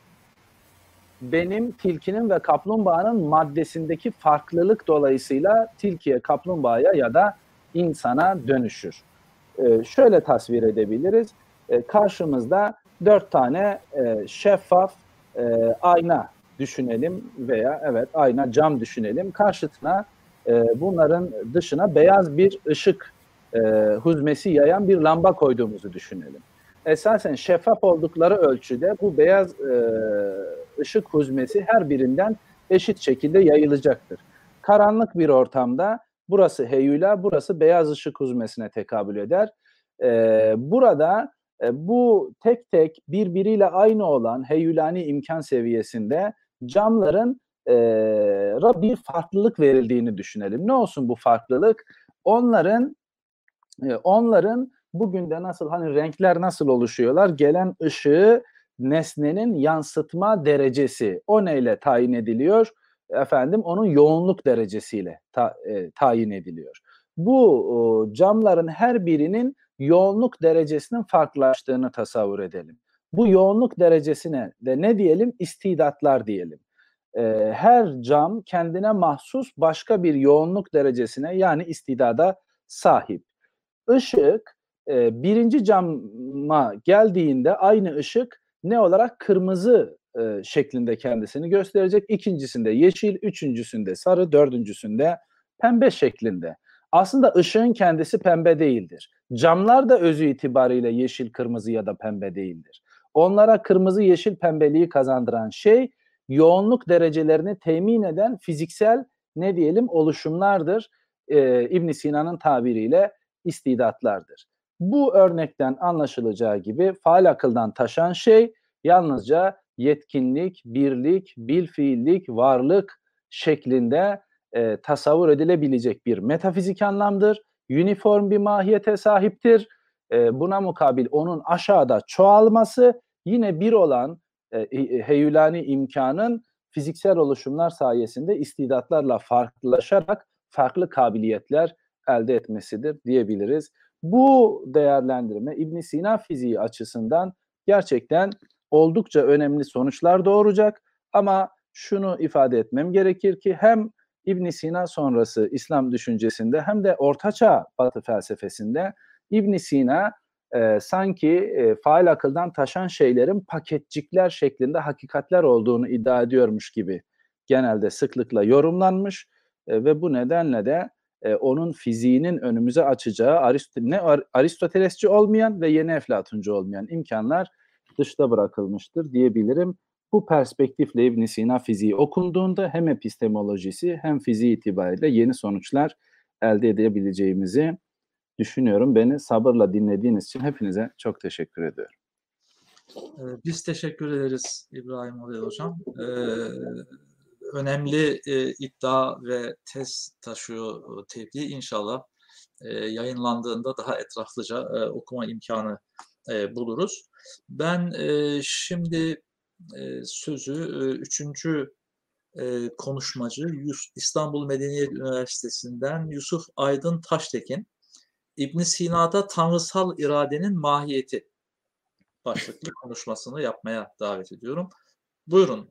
benim tilkinin ve kaplumbağanın maddesindeki farklılık dolayısıyla tilkiye, kaplumbağaya ya da insana dönüşür. Ee, şöyle tasvir edebiliriz. Ee, karşımızda dört tane e, şeffaf e, ayna düşünelim veya evet ayna cam düşünelim. Karşıtına e, bunların dışına beyaz bir ışık e, huzmesi yayan bir lamba koyduğumuzu düşünelim. Esasen şeffaf oldukları ölçüde bu beyaz e, ışık huzmesi her birinden eşit şekilde yayılacaktır. Karanlık bir ortamda burası heyula, burası beyaz ışık huzmesine tekabül eder. Ee, burada e, bu tek tek birbiriyle aynı olan heyulani imkan seviyesinde camların e, bir farklılık verildiğini düşünelim. Ne olsun bu farklılık? Onların e, onların bugün de nasıl hani renkler nasıl oluşuyorlar? Gelen ışığı nesnenin yansıtma derecesi o neyle tayin ediliyor? Efendim onun yoğunluk derecesiyle ta, e, tayin ediliyor. Bu o, camların her birinin yoğunluk derecesinin farklılaştığını tasavvur edelim. Bu yoğunluk derecesine de ne diyelim? İstidatlar diyelim. E, her cam kendine mahsus başka bir yoğunluk derecesine yani istidada sahip. Işık e, birinci cama geldiğinde aynı ışık ne olarak kırmızı e, şeklinde kendisini gösterecek. İkincisinde yeşil, üçüncüsünde sarı, dördüncüsünde pembe şeklinde. Aslında ışığın kendisi pembe değildir. Camlar da özü itibariyle yeşil, kırmızı ya da pembe değildir. Onlara kırmızı, yeşil, pembeliği kazandıran şey yoğunluk derecelerini temin eden fiziksel ne diyelim oluşumlardır. Ee, ibn Sina'nın tabiriyle istidatlardır. Bu örnekten anlaşılacağı gibi faal akıldan taşan şey yalnızca yetkinlik, birlik, bilfiillik, varlık şeklinde e, tasavvur edilebilecek bir metafizik anlamdır. Uniform bir mahiyete sahiptir. E, buna mukabil onun aşağıda çoğalması yine bir olan e, heyülani imkanın fiziksel oluşumlar sayesinde istidatlarla farklılaşarak farklı kabiliyetler elde etmesidir diyebiliriz. Bu değerlendirme İbn Sina fiziği açısından gerçekten oldukça önemli sonuçlar doğuracak. Ama şunu ifade etmem gerekir ki hem İbn Sina sonrası İslam düşüncesinde hem de Ortaçağ Batı felsefesinde İbn Sina e, sanki e, faal akıldan taşan şeylerin paketcikler şeklinde hakikatler olduğunu iddia ediyormuş gibi genelde sıklıkla yorumlanmış e, ve bu nedenle de e, onun fiziğinin önümüze açacağı Arist ne Aristotelesçi olmayan ve yeni Eflatuncu olmayan imkanlar dışta bırakılmıştır diyebilirim. Bu perspektifle ibn Sina fiziği okunduğunda hem epistemolojisi hem fiziği itibariyle yeni sonuçlar elde edebileceğimizi düşünüyorum. Beni sabırla dinlediğiniz için hepinize çok teşekkür ediyorum. Biz teşekkür ederiz İbrahim Oraya Hocam. Ee, önemli e, iddia ve tez taşıyor tebliğ inşallah e, yayınlandığında daha etraflıca e, okuma imkanı e, buluruz. Ben e, şimdi e, sözü e, üçüncü e, konuşmacı İstanbul Medeniyet Üniversitesi'nden Yusuf Aydın Taştekin İbn Sina'da tanrısal iradenin mahiyeti başlıklı konuşmasını yapmaya davet ediyorum. Buyurun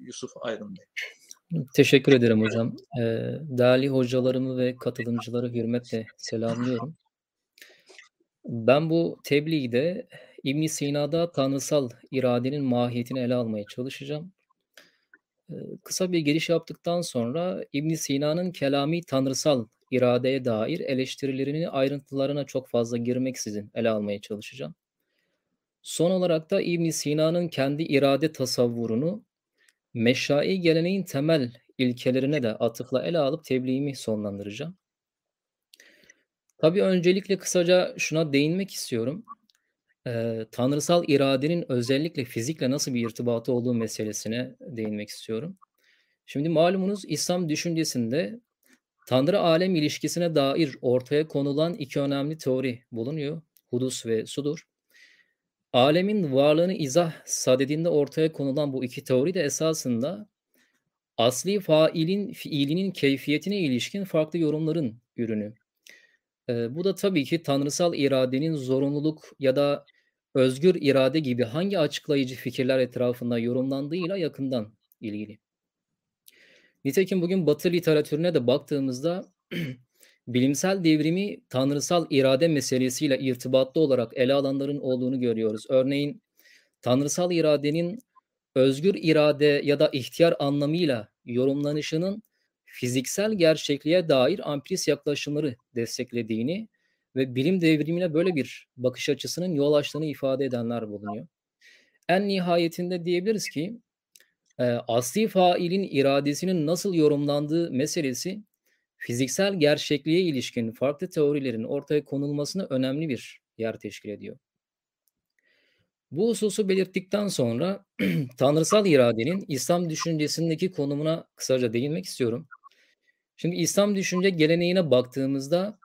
Yusuf Aydın Bey. Teşekkür ederim hocam. E, değerli hocalarımı ve katılımcıları hürmetle selamlıyorum. Ben bu tebliğde İbn Sina'da tanrısal iradenin mahiyetini ele almaya çalışacağım. Kısa bir giriş yaptıktan sonra İbn Sina'nın kelami tanrısal iradeye dair eleştirilerini ayrıntılarına çok fazla girmeksizin ele almaya çalışacağım. Son olarak da İbn Sina'nın kendi irade tasavvurunu meşai geleneğin temel ilkelerine de atıfla ele alıp tebliğimi sonlandıracağım. Tabii öncelikle kısaca şuna değinmek istiyorum. Ee, tanrısal iradenin özellikle fizikle nasıl bir irtibatı olduğu meselesine değinmek istiyorum. Şimdi malumunuz İslam düşüncesinde Tanrı-alem ilişkisine dair ortaya konulan iki önemli teori bulunuyor. Hudus ve Sudur. Alemin varlığını izah sadedinde ortaya konulan bu iki teori de esasında asli failin fiilinin keyfiyetine ilişkin farklı yorumların ürünü. Eee, bu da tabii ki tanrısal iradenin zorunluluk ya da özgür irade gibi hangi açıklayıcı fikirler etrafında yorumlandığıyla yakından ilgili. Nitekim bugün Batı literatürüne de baktığımızda (clears throat) bilimsel devrimi tanrısal irade meselesiyle irtibatlı olarak ele alanların olduğunu görüyoruz. Örneğin tanrısal iradenin özgür irade ya da ihtiyar anlamıyla yorumlanışının fiziksel gerçekliğe dair ampiris yaklaşımları desteklediğini ve bilim devrimine böyle bir bakış açısının yol açtığını ifade edenler bulunuyor. En nihayetinde diyebiliriz ki e, asli failin iradesinin nasıl yorumlandığı meselesi fiziksel gerçekliğe ilişkin farklı teorilerin ortaya konulmasına önemli bir yer teşkil ediyor. Bu hususu belirttikten sonra (clears throat) tanrısal iradenin İslam düşüncesindeki konumuna kısaca değinmek istiyorum. Şimdi İslam düşünce geleneğine baktığımızda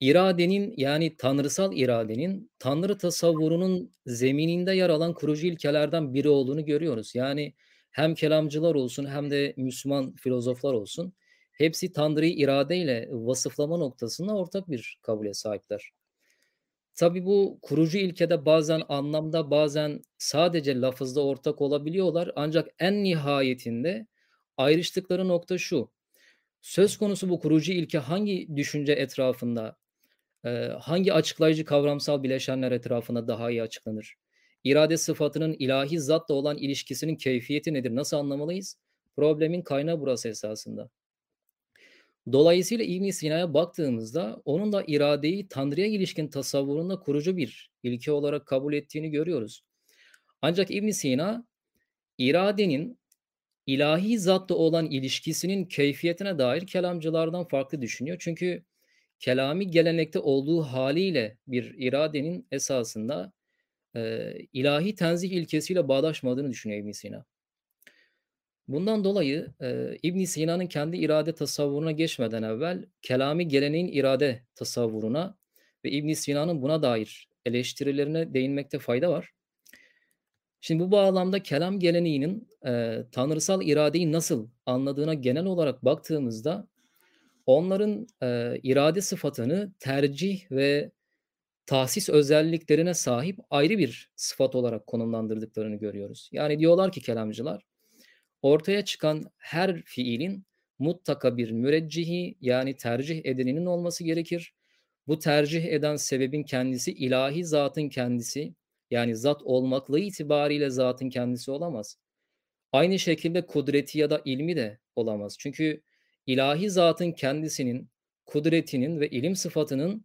iradenin yani tanrısal iradenin tanrı tasavvurunun zemininde yer alan kurucu ilkelerden biri olduğunu görüyoruz. Yani hem kelamcılar olsun hem de Müslüman filozoflar olsun hepsi tanrıyı iradeyle vasıflama noktasında ortak bir kabule sahipler. Tabii bu kurucu ilkede bazen anlamda bazen sadece lafızda ortak olabiliyorlar ancak en nihayetinde ayrıştıkları nokta şu. Söz konusu bu kurucu ilke hangi düşünce etrafında, eee, hangi açıklayıcı kavramsal bileşenler etrafında daha iyi açıklanır? İrade sıfatının ilahi zatla olan ilişkisinin keyfiyeti nedir? Nasıl anlamalıyız? Problemin kaynağı burası esasında. Dolayısıyla İbn Sina'ya baktığımızda onun da iradeyi Tanrı'ya ilişkin tasavvurunda kurucu bir ilke olarak kabul ettiğini görüyoruz. Ancak İbn Sina iradenin ilahi zatla olan ilişkisinin keyfiyetine dair kelamcılardan farklı düşünüyor. Çünkü kelami gelenekte olduğu haliyle bir iradenin esasında e, ilahi tenzih ilkesiyle bağdaşmadığını düşünüyor İbn Sina. Bundan dolayı e, ibn Sina'nın kendi irade tasavvuruna geçmeden evvel kelami geleneğin irade tasavvuruna ve ibn Sina'nın buna dair eleştirilerine değinmekte fayda var. Şimdi bu bağlamda kelam geleneğinin e, tanrısal iradeyi nasıl anladığına genel olarak baktığımızda onların e, irade sıfatını tercih ve tahsis özelliklerine sahip ayrı bir sıfat olarak konumlandırdıklarını görüyoruz. Yani diyorlar ki kelamcılar ortaya çıkan her fiilin mutlaka bir müreccihi yani tercih edeninin olması gerekir. Bu tercih eden sebebin kendisi ilahi zatın kendisi yani zat olmaklığı itibariyle zatın kendisi olamaz. Aynı şekilde kudreti ya da ilmi de olamaz. Çünkü ilahi zatın kendisinin, kudretinin ve ilim sıfatının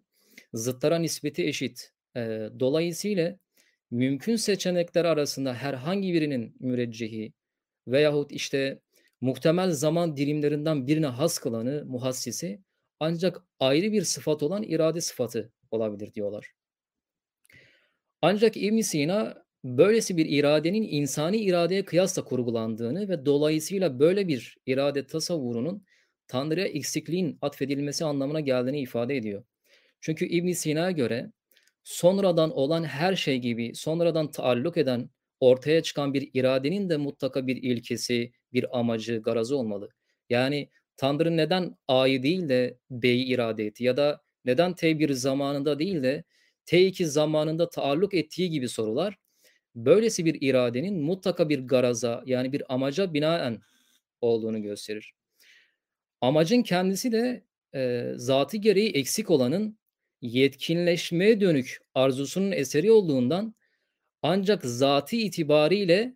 zıtlara nispeti eşit. E, dolayısıyla mümkün seçenekler arasında herhangi birinin müreccihi veyahut işte muhtemel zaman dilimlerinden birine has kılanı, muhassisi ancak ayrı bir sıfat olan irade sıfatı olabilir diyorlar. Ancak ibn Sina böylesi bir iradenin insani iradeye kıyasla kurgulandığını ve dolayısıyla böyle bir irade tasavvurunun Tanrı'ya eksikliğin atfedilmesi anlamına geldiğini ifade ediyor. Çünkü ibn Sina'ya göre sonradan olan her şey gibi sonradan taalluk eden ortaya çıkan bir iradenin de mutlaka bir ilkesi, bir amacı, garazı olmalı. Yani Tanrı neden A'yı değil de B'yi irade etti ya da neden T1 zamanında değil de T2 zamanında taalluk ettiği gibi sorular böylesi bir iradenin mutlaka bir garaza yani bir amaca binaen olduğunu gösterir. Amacın kendisi de e, zatı gereği eksik olanın yetkinleşmeye dönük arzusunun eseri olduğundan ancak zatı itibariyle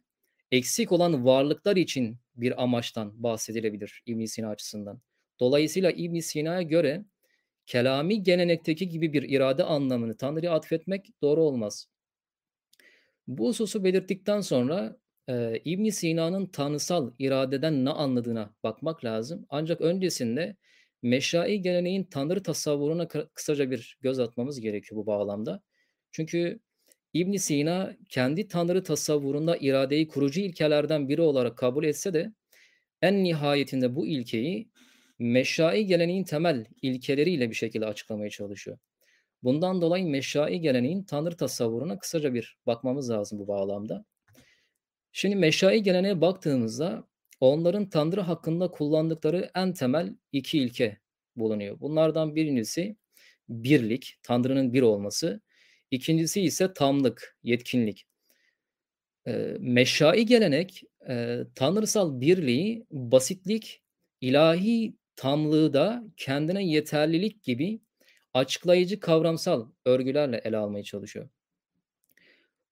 eksik olan varlıklar için bir amaçtan bahsedilebilir ibn Sina açısından. Dolayısıyla ibn Sina'ya göre kelami gelenekteki gibi bir irade anlamını Tanrı'ya atfetmek doğru olmaz. Bu hususu belirttikten sonra e, ibn Sina'nın tanrısal iradeden ne anladığına bakmak lazım. Ancak öncesinde meşai geleneğin tanrı tasavvuruna kısaca bir göz atmamız gerekiyor bu bağlamda. Çünkü ibn Sina kendi tanrı tasavvurunda iradeyi kurucu ilkelerden biri olarak kabul etse de en nihayetinde bu ilkeyi Meşai geleneğin temel ilkeleriyle bir şekilde açıklamaya çalışıyor. Bundan dolayı Meşai geleneğin tanrı tasavvuruna kısaca bir bakmamız lazım bu bağlamda. Şimdi Meşai geleneğe baktığımızda onların tanrı hakkında kullandıkları en temel iki ilke bulunuyor. Bunlardan birincisi birlik, tanrının bir olması. İkincisi ise tamlık, yetkinlik. Eee, meşai gelenek, eee, tanrısal birliği, basitlik, ilahi tamlığı da kendine yeterlilik gibi açıklayıcı kavramsal örgülerle ele almaya çalışıyor.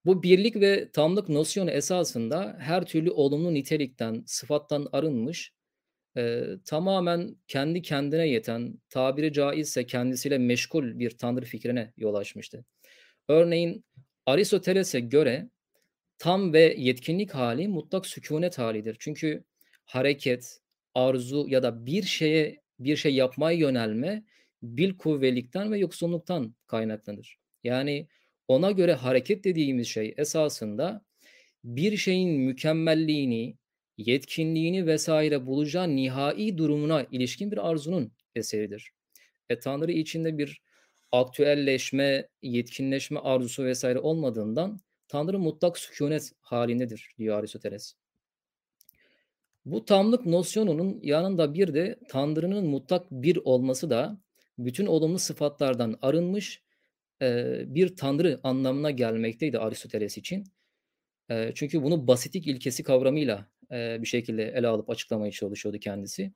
Bu birlik ve tamlık nosyonu esasında her türlü olumlu nitelikten, sıfattan arınmış, eee, tamamen kendi kendine yeten, tabiri caizse kendisiyle meşgul bir tanrı fikrine yol açmıştı. Örneğin Aristoteles'e göre tam ve yetkinlik hali mutlak sükûnet halidir. Çünkü hareket, arzu ya da bir şeye bir şey yapmaya yönelme bilkuvvelikten ve yoksunluktan kaynaklanır. Yani ona göre hareket dediğimiz şey esasında bir şeyin mükemmelliğini, yetkinliğini vesaire bulacağı nihai durumuna ilişkin bir arzunun eseridir. E, Tanrı içinde bir aktüelleşme, yetkinleşme arzusu vesaire olmadığından Tanrı mutlak sükûnet halindedir diyor Aristoteles. Bu tamlık nosyonunun yanında bir de Tanrı'nın mutlak bir olması da bütün olumlu sıfatlardan arınmış bir Tanrı anlamına gelmekteydi Aristoteles için. Çünkü bunu basitlik ilkesi kavramıyla bir şekilde ele alıp açıklamaya çalışıyordu kendisi.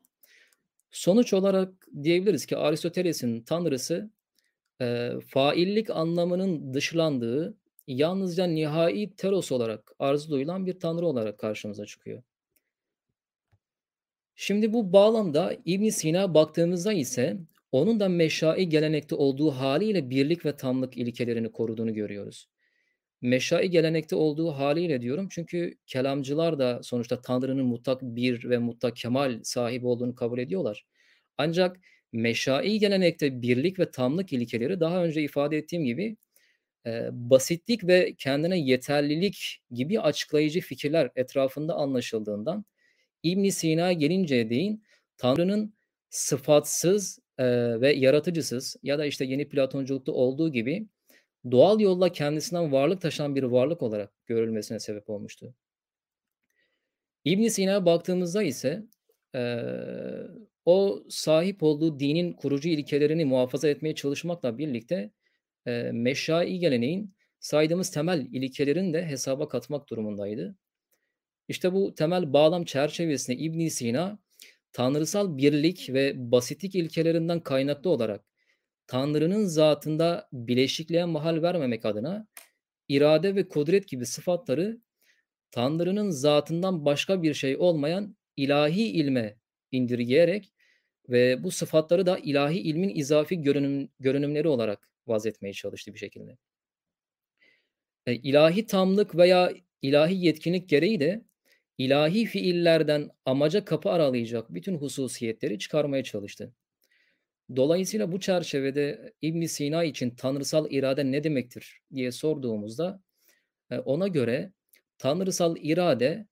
Sonuç olarak diyebiliriz ki Aristoteles'in Tanrısı eee, faillik anlamının dışlandığı yalnızca nihai teros olarak arzu duyulan bir tanrı olarak karşımıza çıkıyor. Şimdi bu bağlamda İbn Sina baktığımızda ise onun da meşai gelenekte olduğu haliyle birlik ve tamlık ilkelerini koruduğunu görüyoruz. Meşai gelenekte olduğu haliyle diyorum çünkü kelamcılar da sonuçta Tanrı'nın mutlak bir ve mutlak kemal sahibi olduğunu kabul ediyorlar. Ancak meşai gelenekte birlik ve tamlık ilkeleri daha önce ifade ettiğim gibi Eee, basitlik ve kendine yeterlilik gibi açıklayıcı fikirler etrafında anlaşıldığından İbn Sina'ya gelinceye değin Tanrı'nın sıfatsız, eee, ve yaratıcısız ya da, işte, yeni Platonculukta olduğu gibi doğal yolla kendisinden varlık taşıyan bir varlık olarak görülmesine sebep olmuştu. İbn Sina'ya baktığımızda ise, eee, o sahip olduğu dinin kurucu ilkelerini muhafaza etmeye çalışmakla birlikte Eee, Meşai geleneğin saydığımız temel ilkelerini de hesaba katmak durumundaydı. İşte bu temel bağlam çerçevesinde ibn Sina, tanrısal birlik ve basitlik ilkelerinden kaynaklı olarak Tanrı'nın zatında bileşikliğe mahal vermemek adına irade ve kudret gibi sıfatları Tanrı'nın zatından başka bir şey olmayan ilahi ilme indirgeyerek ve bu sıfatları da ilahi ilmin izafi görünüm görünümleri olarak vazetmeye çalıştı bir şekilde. E, ilahi tamlık veya ilahi yetkinlik gereği de ilahi fiillerden amaca kapı aralayacak bütün hususiyetleri çıkarmaya çalıştı. Dolayısıyla bu çerçevede ibn Sina için tanrısal irade ne demektir diye sorduğumuzda e, ona göre tanrısal irade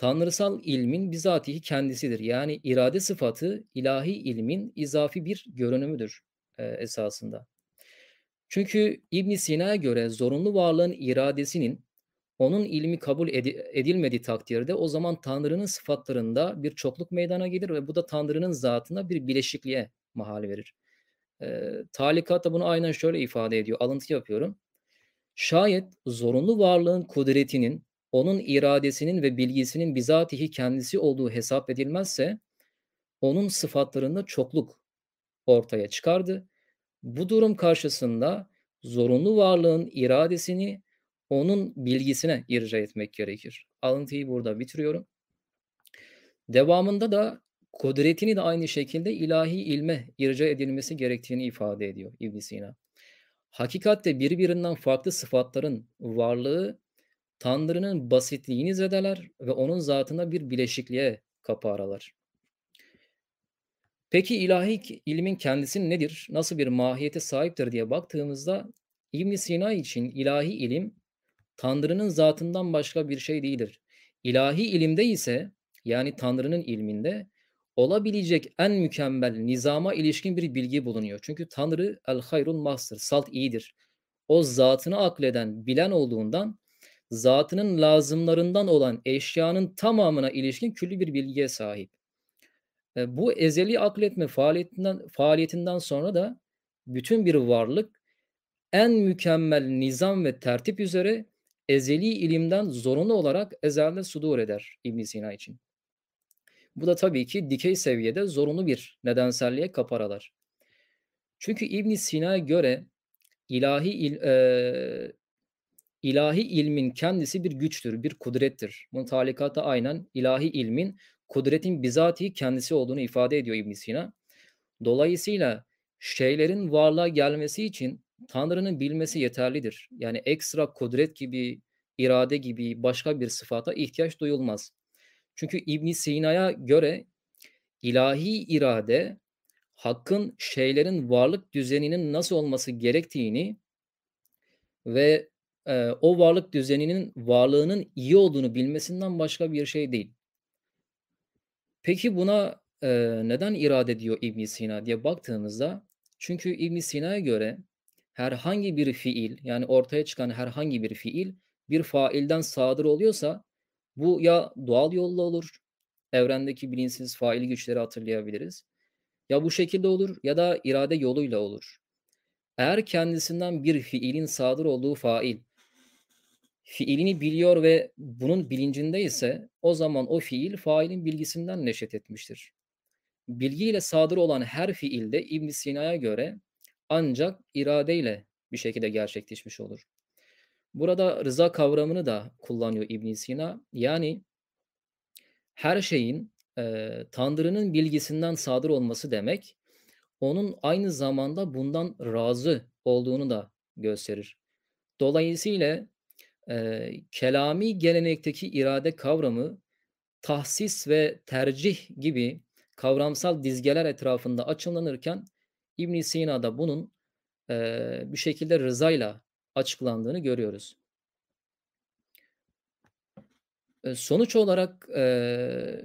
tanrısal ilmin bizatihi kendisidir. Yani irade sıfatı ilahi ilmin izafi bir görünümüdür e, esasında. Çünkü ibn Sina'ya göre zorunlu varlığın iradesinin onun ilmi kabul edi- edilmediği takdirde o zaman Tanrı'nın sıfatlarında bir çokluk meydana gelir ve bu da Tanrı'nın zatına bir bileşikliğe mahal verir. Ee, talikat da bunu aynen şöyle ifade ediyor. Alıntı yapıyorum. Şayet zorunlu varlığın kudretinin, onun iradesinin ve bilgisinin bizatihi kendisi olduğu hesap edilmezse, onun sıfatlarında çokluk ortaya çıkardı. Bu durum karşısında zorunlu varlığın iradesini onun bilgisine irca etmek gerekir. Alıntıyı burada bitiriyorum. Devamında da kudretini de aynı şekilde ilahi ilme irca edilmesi gerektiğini ifade ediyor ibn Sina. Hakikatte birbirinden farklı sıfatların varlığı Tanrı'nın basitliğini zedeler ve onun zatına bir bileşikliğe kapı aralar. Peki ilahi ilmin kendisi nedir? Nasıl bir mahiyete sahiptir diye baktığımızda ibn Sina için ilahi ilim Tanrı'nın zatından başka bir şey değildir. İlahi ilimde ise yani Tanrı'nın ilminde olabilecek en mükemmel nizama ilişkin bir bilgi bulunuyor. Çünkü Tanrı el hayrul mahsır, salt iyidir. O zatını akleden, bilen olduğundan zatının lazımlarından olan eşyanın tamamına ilişkin külli bir bilgiye sahip. E, bu ezeli akletme faaliyetinden, faaliyetinden sonra da bütün bir varlık en mükemmel nizam ve tertip üzere ezeli ilimden zorunlu olarak ezelde sudur eder ibn Sina için. Bu da tabii ki dikey seviyede zorunlu bir nedenselliğe kaparalar. Çünkü ibn Sina'ya göre ilahi il, e, ilahi ilmin kendisi bir güçtür, bir kudrettir. Bunun talikatı aynen ilahi ilmin kudretin bizatihi kendisi olduğunu ifade ediyor ibn Sina. Dolayısıyla şeylerin varlığa gelmesi için Tanrı'nın bilmesi yeterlidir. Yani ekstra kudret gibi, irade gibi başka bir sıfata ihtiyaç duyulmaz. Çünkü ibn Sina'ya göre ilahi irade hakkın şeylerin varlık düzeninin nasıl olması gerektiğini ve e, o varlık düzeninin varlığının iyi olduğunu bilmesinden başka bir şey değil. Peki buna e, neden irade diyor ibn Sina diye baktığımızda çünkü ibn Sina'ya göre herhangi bir fiil yani ortaya çıkan herhangi bir fiil bir failden sadır oluyorsa bu ya doğal yolla olur, evrendeki bilinçsiz faili güçleri hatırlayabiliriz. Ya bu şekilde olur ya da irade yoluyla olur. Eğer kendisinden bir fiilin sadır olduğu fail fiilini biliyor ve bunun bilincinde ise o zaman o fiil failin bilgisinden neşet etmiştir. Bilgiyle sadır olan her fiilde ibn Sina'ya göre ancak iradeyle bir şekilde gerçekleşmiş olur. Burada rıza kavramını da kullanıyor ibn Sina. Yani her şeyin e, Tanrı'nın bilgisinden sadır olması demek, onun aynı zamanda bundan razı olduğunu da gösterir. Dolayısıyla e, kelami gelenekteki irade kavramı tahsis ve tercih gibi kavramsal dizgeler etrafında açıklanırken ibn Sina'da bunun e, bir şekilde rızayla açıklandığını görüyoruz. E, sonuç olarak e,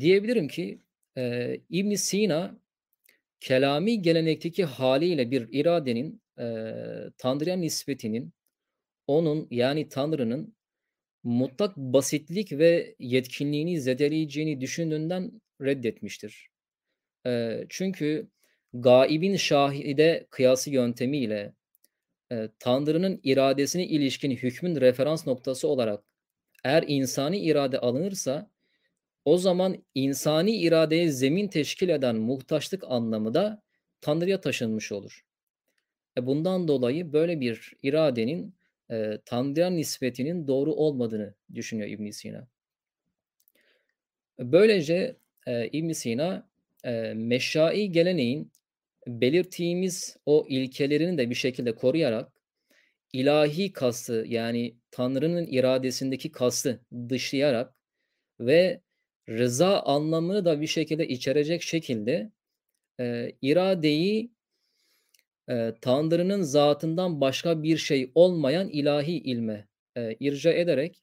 diyebilirim ki e, ibn Sina kelami gelenekteki haliyle bir iradenin e, Tanrı'ya nispetinin onun yani Tanrı'nın mutlak basitlik ve yetkinliğini zedeleyeceğini düşündüğünden reddetmiştir. E, çünkü gaibin şahide kıyası yöntemiyle e, Tanrı'nın iradesine ilişkin hükmün referans noktası olarak eğer insani irade alınırsa o zaman insani iradeye zemin teşkil eden muhtaçlık anlamı da Tanrı'ya taşınmış olur. E bundan dolayı böyle bir iradenin e, Tanrı'ya nispetinin doğru olmadığını düşünüyor ibn Sina. Böylece e, ibn Sina e, meşai geleneğin belirttiğimiz o ilkelerini de bir şekilde koruyarak ilahi kastı yani Tanrı'nın iradesindeki kastı dışlayarak ve rıza anlamını da bir şekilde içerecek şekilde e, iradeyi Tanrı'nın zatından başka bir şey olmayan ilahi ilme e, irca ederek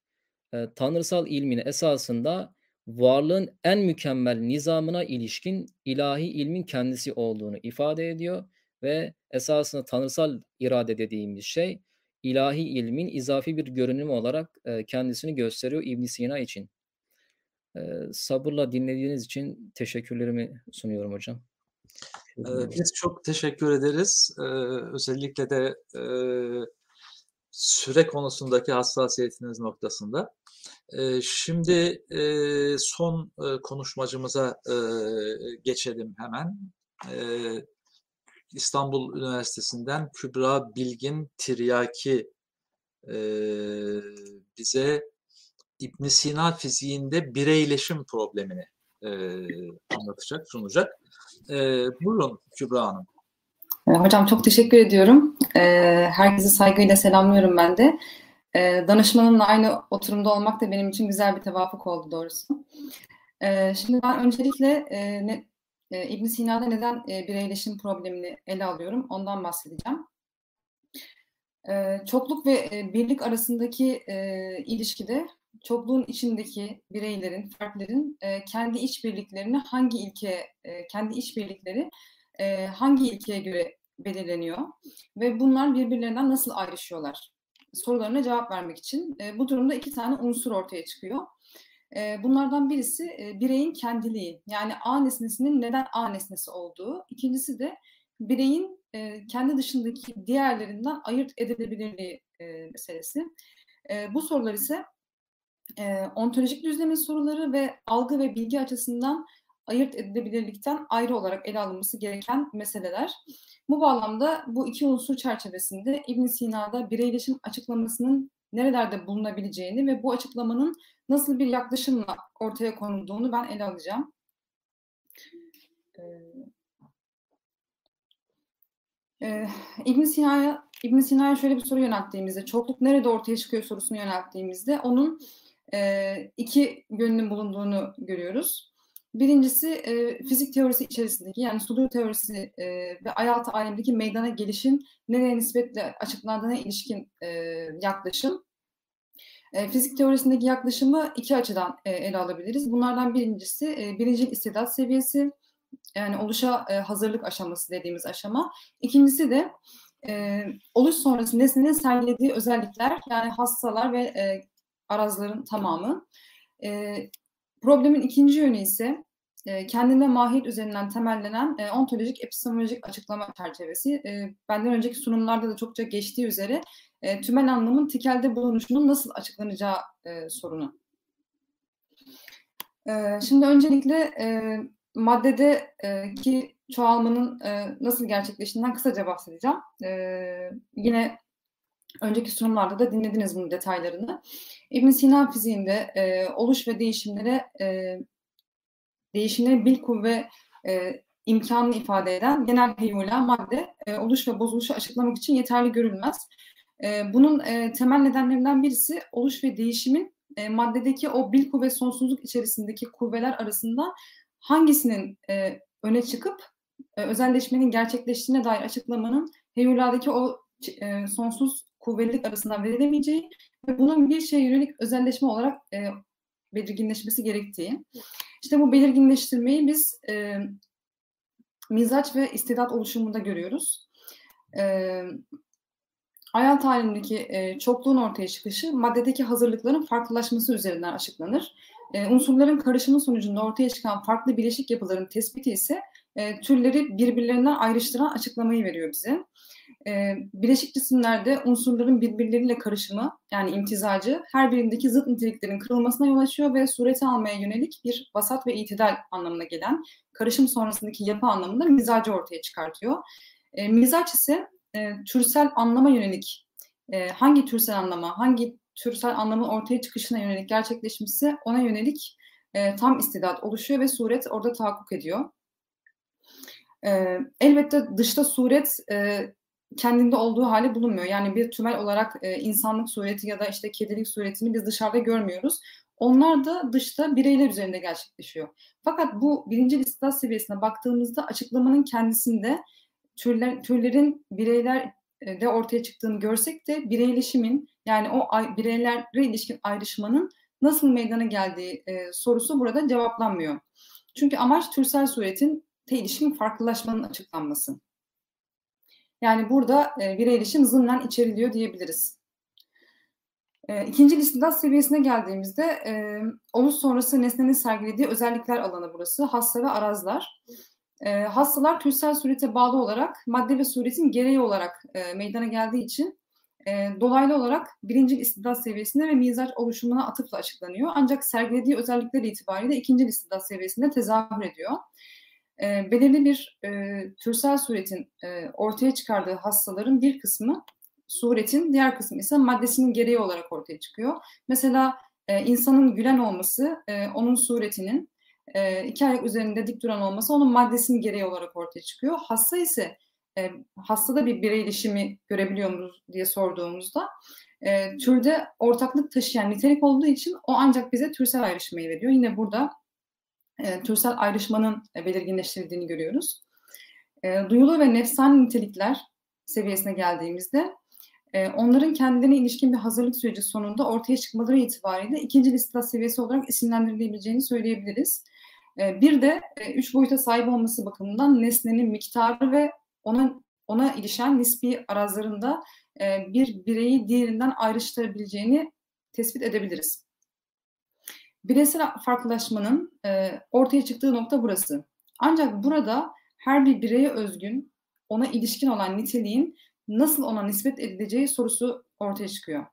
e, tanrısal ilmin esasında varlığın en mükemmel nizamına ilişkin ilahi ilmin kendisi olduğunu ifade ediyor ve esasında tanrısal irade dediğimiz şey ilahi ilmin izafi bir görünümü olarak e, kendisini gösteriyor ibn Sina için. E, sabırla dinlediğiniz için teşekkürlerimi sunuyorum hocam. Biz çok teşekkür ederiz. Özellikle de süre konusundaki hassasiyetiniz noktasında. Şimdi son konuşmacımıza geçelim hemen. İstanbul Üniversitesi'nden Kübra Bilgin Tiryaki bize İbn Sina fiziğinde bireyleşim problemini anlatacak, sunacak. Buyurun Kübra Hanım. Hocam çok teşekkür ediyorum. Herkese saygıyla selamlıyorum ben de. Danışmanımla aynı oturumda olmak da benim için güzel bir tevafuk oldu doğrusu. Şimdi ben öncelikle İbn Sina'da neden bireyleşim problemini ele alıyorum ondan bahsedeceğim. E, çokluk ve e, birlik arasındaki e, ilişkide çokluğun içindeki bireylerin, fertlerin e, kendi işbirliklerini hangi ilke, e, kendi işbirlikleri e, hangi ilkeye göre belirleniyor ve bunlar birbirlerinden nasıl ayrışıyorlar? Sorularına cevap vermek için e, bu durumda iki tane unsur ortaya çıkıyor. E, bunlardan birisi e, bireyin kendiliği, yani A nesnesinin neden A nesnesi olduğu. İkincisi de bireyin e, kendi dışındaki diğerlerinden ayırt edilebilirliği e, meselesi. E, bu sorular ise e, ontolojik düzlemin soruları ve algı ve bilgi açısından ayırt edilebilirlikten ayrı olarak ele alınması gereken meseleler. Bu bağlamda bu iki unsur çerçevesinde İbn Sina'da bireyleşim açıklamasının nerelerde bulunabileceğini ve bu açıklamanın nasıl bir yaklaşımla ortaya konulduğunu ben ele alacağım. Ee, İbn Sina'ya İbn Sina'ya şöyle bir soru yönelttiğimizde, çokluk nerede ortaya çıkıyor sorusunu yönelttiğimizde onun e, iki yönünün bulunduğunu görüyoruz. Birincisi e, fizik teorisi içerisindeki yani sudur teorisi e, ve ayaltı alemdeki meydana gelişin nereye nispetle açıklandığına ilişkin e, yaklaşım. Fizik teorisindeki yaklaşımı iki açıdan ele alabiliriz. Bunlardan birincisi e, birinci istidat seviyesi yani oluşa hazırlık aşaması dediğimiz aşama. İkincisi de oluş sonrası nesnenin sergilediği özellikler yani hastalar ve arazların tamamı. E, problemin ikinci yönü ise e, kendine mahiyet üzerinden temellenen e, ontolojik epistemolojik açıklama çerçevesi. E, benden önceki sunumlarda da çokça geçtiği üzere e, tümel anlamın tikelde bulunuşunun nasıl açıklanacağı e, sorunu. E, şimdi öncelikle e, maddede e, ki çoğalmanın e, nasıl gerçekleştiğinden kısaca bahsedeceğim. E, yine önceki sunumlarda da dinlediniz bunun detaylarını. İbn Sina fiziğinde e, oluş ve değişimlere e, değişimlerin bil kuvve e, imkanını ifade eden genel heyula madde e, oluş ve bozuluşu açıklamak için yeterli görülmez. E, bunun e, temel nedenlerinden birisi oluş ve değişimin e, maddedeki o bil kuvve sonsuzluk içerisindeki kuvveler arasında hangisinin e, öne çıkıp e, özelleşmenin gerçekleştiğine dair açıklamanın heyuladaki o e, sonsuz kuvvetlilik arasından verilemeyeceği ve bunun bir şeye yönelik özelleşme olarak e, belirginleşmesi gerektiği. İşte bu belirginleştirmeyi biz e, mizaç ve istidat oluşumunda görüyoruz. E, Ayal talimindeki e, çokluğun ortaya çıkışı maddedeki hazırlıkların farklılaşması üzerinden açıklanır. E, unsurların karışımı sonucunda ortaya çıkan farklı bileşik yapıların tespiti ise e, türleri birbirlerinden ayrıştıran açıklamayı veriyor bize. E, bileşik cisimlerde unsurların birbirleriyle karışımı yani imtizacı her birindeki zıt niteliklerin kırılmasına yol açıyor ve sureti almaya yönelik bir vasat ve itidal anlamına gelen karışım sonrasındaki yapı anlamında mizacı ortaya çıkartıyor. E, mizaç ise e, türsel anlama yönelik e, hangi türsel anlama, hangi türsel anlamın ortaya çıkışına yönelik gerçekleşmişse ona yönelik e, tam istidat oluşuyor ve suret orada tahakkuk ediyor. E, elbette dışta suret e, kendinde olduğu hali bulunmuyor. Yani bir tümel olarak e, insanlık sureti ya da işte kedilik suretini biz dışarıda görmüyoruz. Onlar da dışta bireyler üzerinde gerçekleşiyor. Fakat bu birinci istidat seviyesine baktığımızda açıklamanın kendisinde türler, türlerin bireyler de ortaya çıktığını görsek de bireyleşimin yani o bireylere ilişkin ayrışmanın nasıl meydana geldiği e, sorusu burada cevaplanmıyor. Çünkü amaç türsel suretin ilişkin farklılaşmanın açıklanması. Yani burada e, bireyleşim zımnen içeriliyor diyebiliriz. E, ikinci listidat seviyesine geldiğimizde e, onun sonrası nesnenin sergilediği özellikler alanı burası. Hassa ve arazlar. E, hastalar türsel surete bağlı olarak madde ve suretin gereği olarak e, meydana geldiği için e, dolaylı olarak birinci istidat seviyesinde ve mizaç oluşumuna atıfla açıklanıyor. Ancak sergilediği özellikler itibariyle ikinci istidat seviyesinde tezahür ediyor. E, belirli bir e, türsel suretin e, ortaya çıkardığı hastaların bir kısmı suretin, diğer kısmı ise maddesinin gereği olarak ortaya çıkıyor. Mesela e, insanın gülen olması e, onun suretinin e, iki ayak üzerinde dik duran olması onun maddesinin gereği olarak ortaya çıkıyor. Hasta ise e, hastada bir bireyleşimi görebiliyor muyuz diye sorduğumuzda e, türde ortaklık taşıyan nitelik olduğu için o ancak bize türsel ayrışmayı veriyor. Yine burada e, türsel ayrışmanın e, belirginleştirildiğini görüyoruz. E, duyulu ve nefsani nitelikler seviyesine geldiğimizde e, onların kendilerine ilişkin bir hazırlık süreci sonunda ortaya çıkmaları itibariyle ikinci listat seviyesi olarak isimlendirilebileceğini söyleyebiliriz. E, bir de e, üç boyuta sahip olması bakımından nesnenin miktarı ve ona ona ilişen nispi arazlarında bir bireyi diğerinden ayrıştırabileceğini tespit edebiliriz. Bireysel farklılaşmanın e, ortaya çıktığı nokta burası. Ancak burada her bir bireye özgün, ona ilişkin olan niteliğin nasıl ona nispet edileceği sorusu ortaya çıkıyor.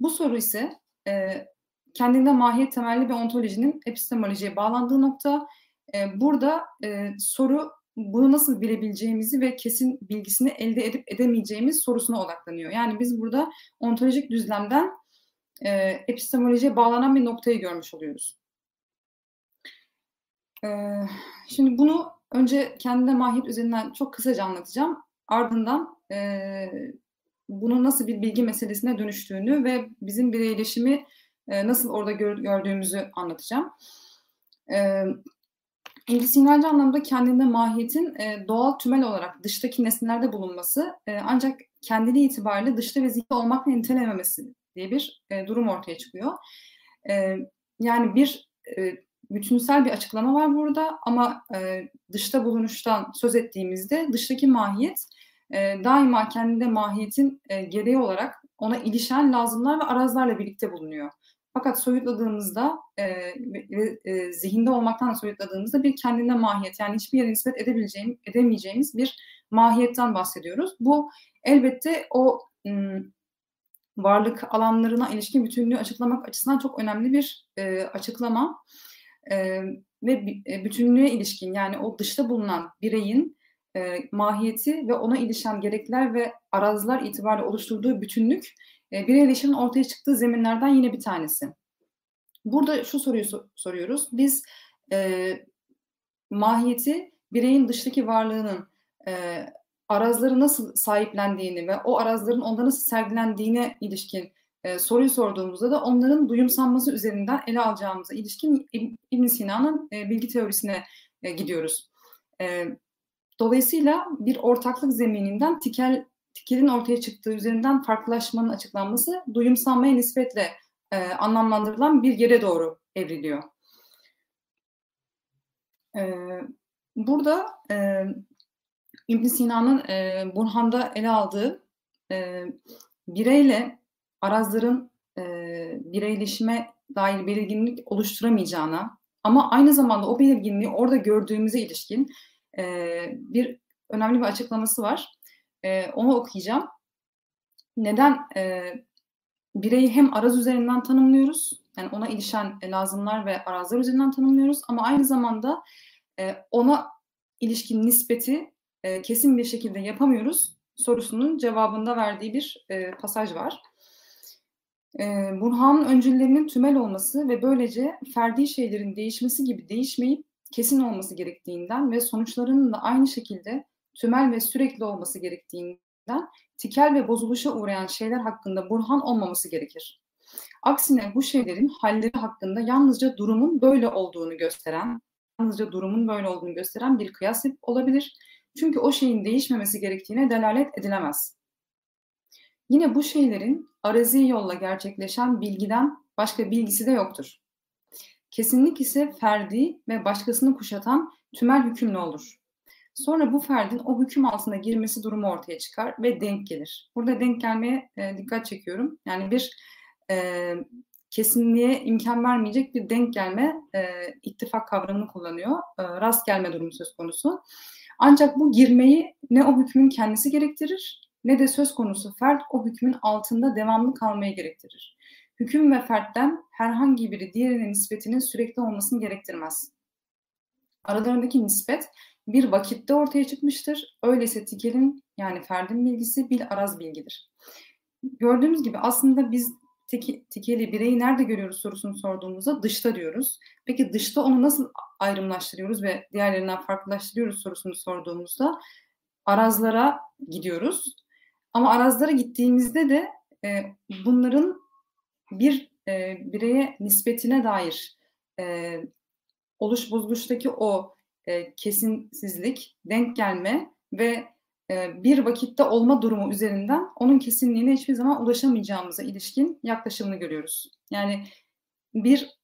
Bu soru ise e, kendinde mahiyet temelli bir ontolojinin epistemolojiye bağlandığı nokta. E, burada e, soru bunu nasıl bilebileceğimizi ve kesin bilgisini elde edip edemeyeceğimiz sorusuna odaklanıyor. Yani biz burada ontolojik düzlemden e, epistemolojiye bağlanan bir noktayı görmüş oluyoruz. E, şimdi bunu önce kendine mahiyet üzerinden çok kısaca anlatacağım. Ardından e, bunun nasıl bir bilgi meselesine dönüştüğünü ve bizim bireyleşimi e, nasıl orada gör, gördüğümüzü anlatacağım. E, İlgisinlerce anlamda kendinde mahiyetin e, doğal tümel olarak dıştaki nesnelerde bulunması e, ancak kendiliği itibariyle dışta ve zihni olmakla nitelememesi diye bir e, durum ortaya çıkıyor. E, yani bir e, bütünsel bir açıklama var burada ama e, dışta bulunuştan söz ettiğimizde dıştaki mahiyet e, daima kendinde mahiyetin e, gereği olarak ona ilişen lazımlar ve arazlarla birlikte bulunuyor. Fakat soyutladığımızda e, e, zihinde olmaktan soyutladığımızda bir kendine mahiyet yani hiçbir yere nispet edebileceğim, edemeyeceğimiz bir mahiyetten bahsediyoruz. Bu elbette o m, varlık alanlarına ilişkin bütünlüğü açıklamak açısından çok önemli bir e, açıklama e, ve e, bütünlüğe ilişkin yani o dışta bulunan bireyin e, mahiyeti ve ona ilişen gerekler ve arazlar itibariyle oluşturduğu bütünlük e, bireyleşimin ortaya çıktığı zeminlerden yine bir tanesi. Burada şu soruyu so- soruyoruz. Biz e, mahiyeti bireyin dıştaki varlığının e, arazları nasıl sahiplendiğini ve o arazların onda nasıl sergilendiğine ilişkin e, soruyu sorduğumuzda da onların duyumsanması üzerinden ele alacağımıza ilişkin İbn Sina'nın e, bilgi teorisine e, gidiyoruz. E, dolayısıyla bir ortaklık zemininden tikel tikelin ortaya çıktığı üzerinden farklılaşmanın açıklanması duyumsanmaya nispetle e, anlamlandırılan bir yere doğru evriliyor. E, burada e, ibn Sina'nın e, Burhan'da ele aldığı e, bireyle arazların e, bireyleşime dair belirginlik oluşturamayacağına ama aynı zamanda o belirginliği orada gördüğümüze ilişkin e, bir önemli bir açıklaması var. E, onu okuyacağım. Neden e, bireyi hem araz üzerinden tanımlıyoruz, yani ona ilişen lazımlar ve arazlar üzerinden tanımlıyoruz ama aynı zamanda e, ona ilişkin nispeti e, kesin bir şekilde yapamıyoruz sorusunun cevabında verdiği bir e, pasaj var. E, Burhan'ın öncüllerinin tümel olması ve böylece ferdi şeylerin değişmesi gibi değişmeyip kesin olması gerektiğinden ve sonuçlarının da aynı şekilde tümel ve sürekli olması gerektiğinden tikel ve bozuluşa uğrayan şeyler hakkında burhan olmaması gerekir. Aksine bu şeylerin halleri hakkında yalnızca durumun böyle olduğunu gösteren, yalnızca durumun böyle olduğunu gösteren bir kıyas olabilir. Çünkü o şeyin değişmemesi gerektiğine delalet edilemez. Yine bu şeylerin arazi yolla gerçekleşen bilgiden başka bilgisi de yoktur. Kesinlik ise ferdi ve başkasını kuşatan tümel hükümlü olur. Sonra bu ferdin o hüküm altına girmesi durumu ortaya çıkar ve denk gelir. Burada denk gelmeye e, dikkat çekiyorum. Yani bir e, kesinliğe imkan vermeyecek bir denk gelme e, ittifak kavramını kullanıyor. E, rast gelme durumu söz konusu. Ancak bu girmeyi ne o hükmün kendisi gerektirir ne de söz konusu fert o hükmün altında devamlı kalmayı gerektirir. Hüküm ve fertten herhangi biri diğerinin nispetinin sürekli olmasını gerektirmez. Aralarındaki nispet bir vakitte ortaya çıkmıştır. Öyleyse tikelin yani ferdin bilgisi bir araz bilgidir. Gördüğümüz gibi aslında biz teki, tikeli bireyi nerede görüyoruz sorusunu sorduğumuzda dışta diyoruz. Peki dışta onu nasıl ayrımlaştırıyoruz ve diğerlerinden farklılaştırıyoruz sorusunu sorduğumuzda arazlara gidiyoruz. Ama arazlara gittiğimizde de e, bunların bir e, bireye nispetine dair e, oluş bozuluştaki o e, kesinsizlik, denk gelme ve bir vakitte olma durumu üzerinden onun kesinliğine hiçbir zaman ulaşamayacağımıza ilişkin yaklaşımını görüyoruz. Yani bir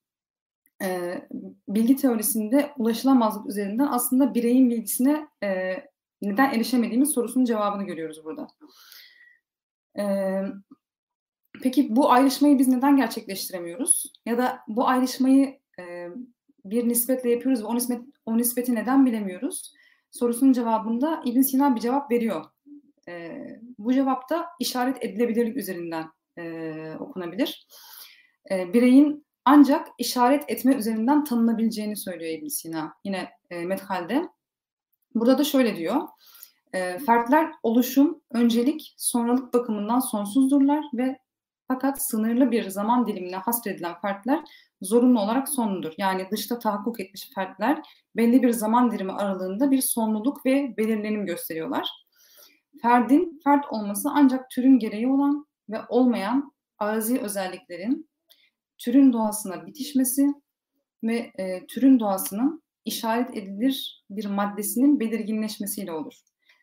e, bilgi teorisinde ulaşılamazlık üzerinden aslında bireyin bilgisine e, neden erişemediğimiz sorusunun cevabını görüyoruz burada. E, peki bu ayrışmayı biz neden gerçekleştiremiyoruz? Ya da bu ayrışmayı e, bir nispetle yapıyoruz ve o, nispet, o nispeti neden bilemiyoruz? Sorusunun cevabında İbn Sina bir cevap veriyor. E, bu cevap da işaret edilebilirlik üzerinden e, okunabilir. E, bireyin ancak işaret etme üzerinden tanınabileceğini söylüyor İbn Sina yine e, Methal'de. Burada da şöyle diyor. E, fertler oluşum, öncelik, sonralık bakımından sonsuzdurlar ve fakat sınırlı bir zaman dilimine hasredilen fertler zorunlu olarak sonludur. Yani dışta tahakkuk etmiş fertler belli bir zaman dilimi aralığında bir sonluluk ve belirlenim gösteriyorlar. Ferdin fert olması ancak türün gereği olan ve olmayan arazi özelliklerin türün doğasına bitişmesi ve e, türün doğasının işaret edilir bir maddesinin belirginleşmesiyle olur.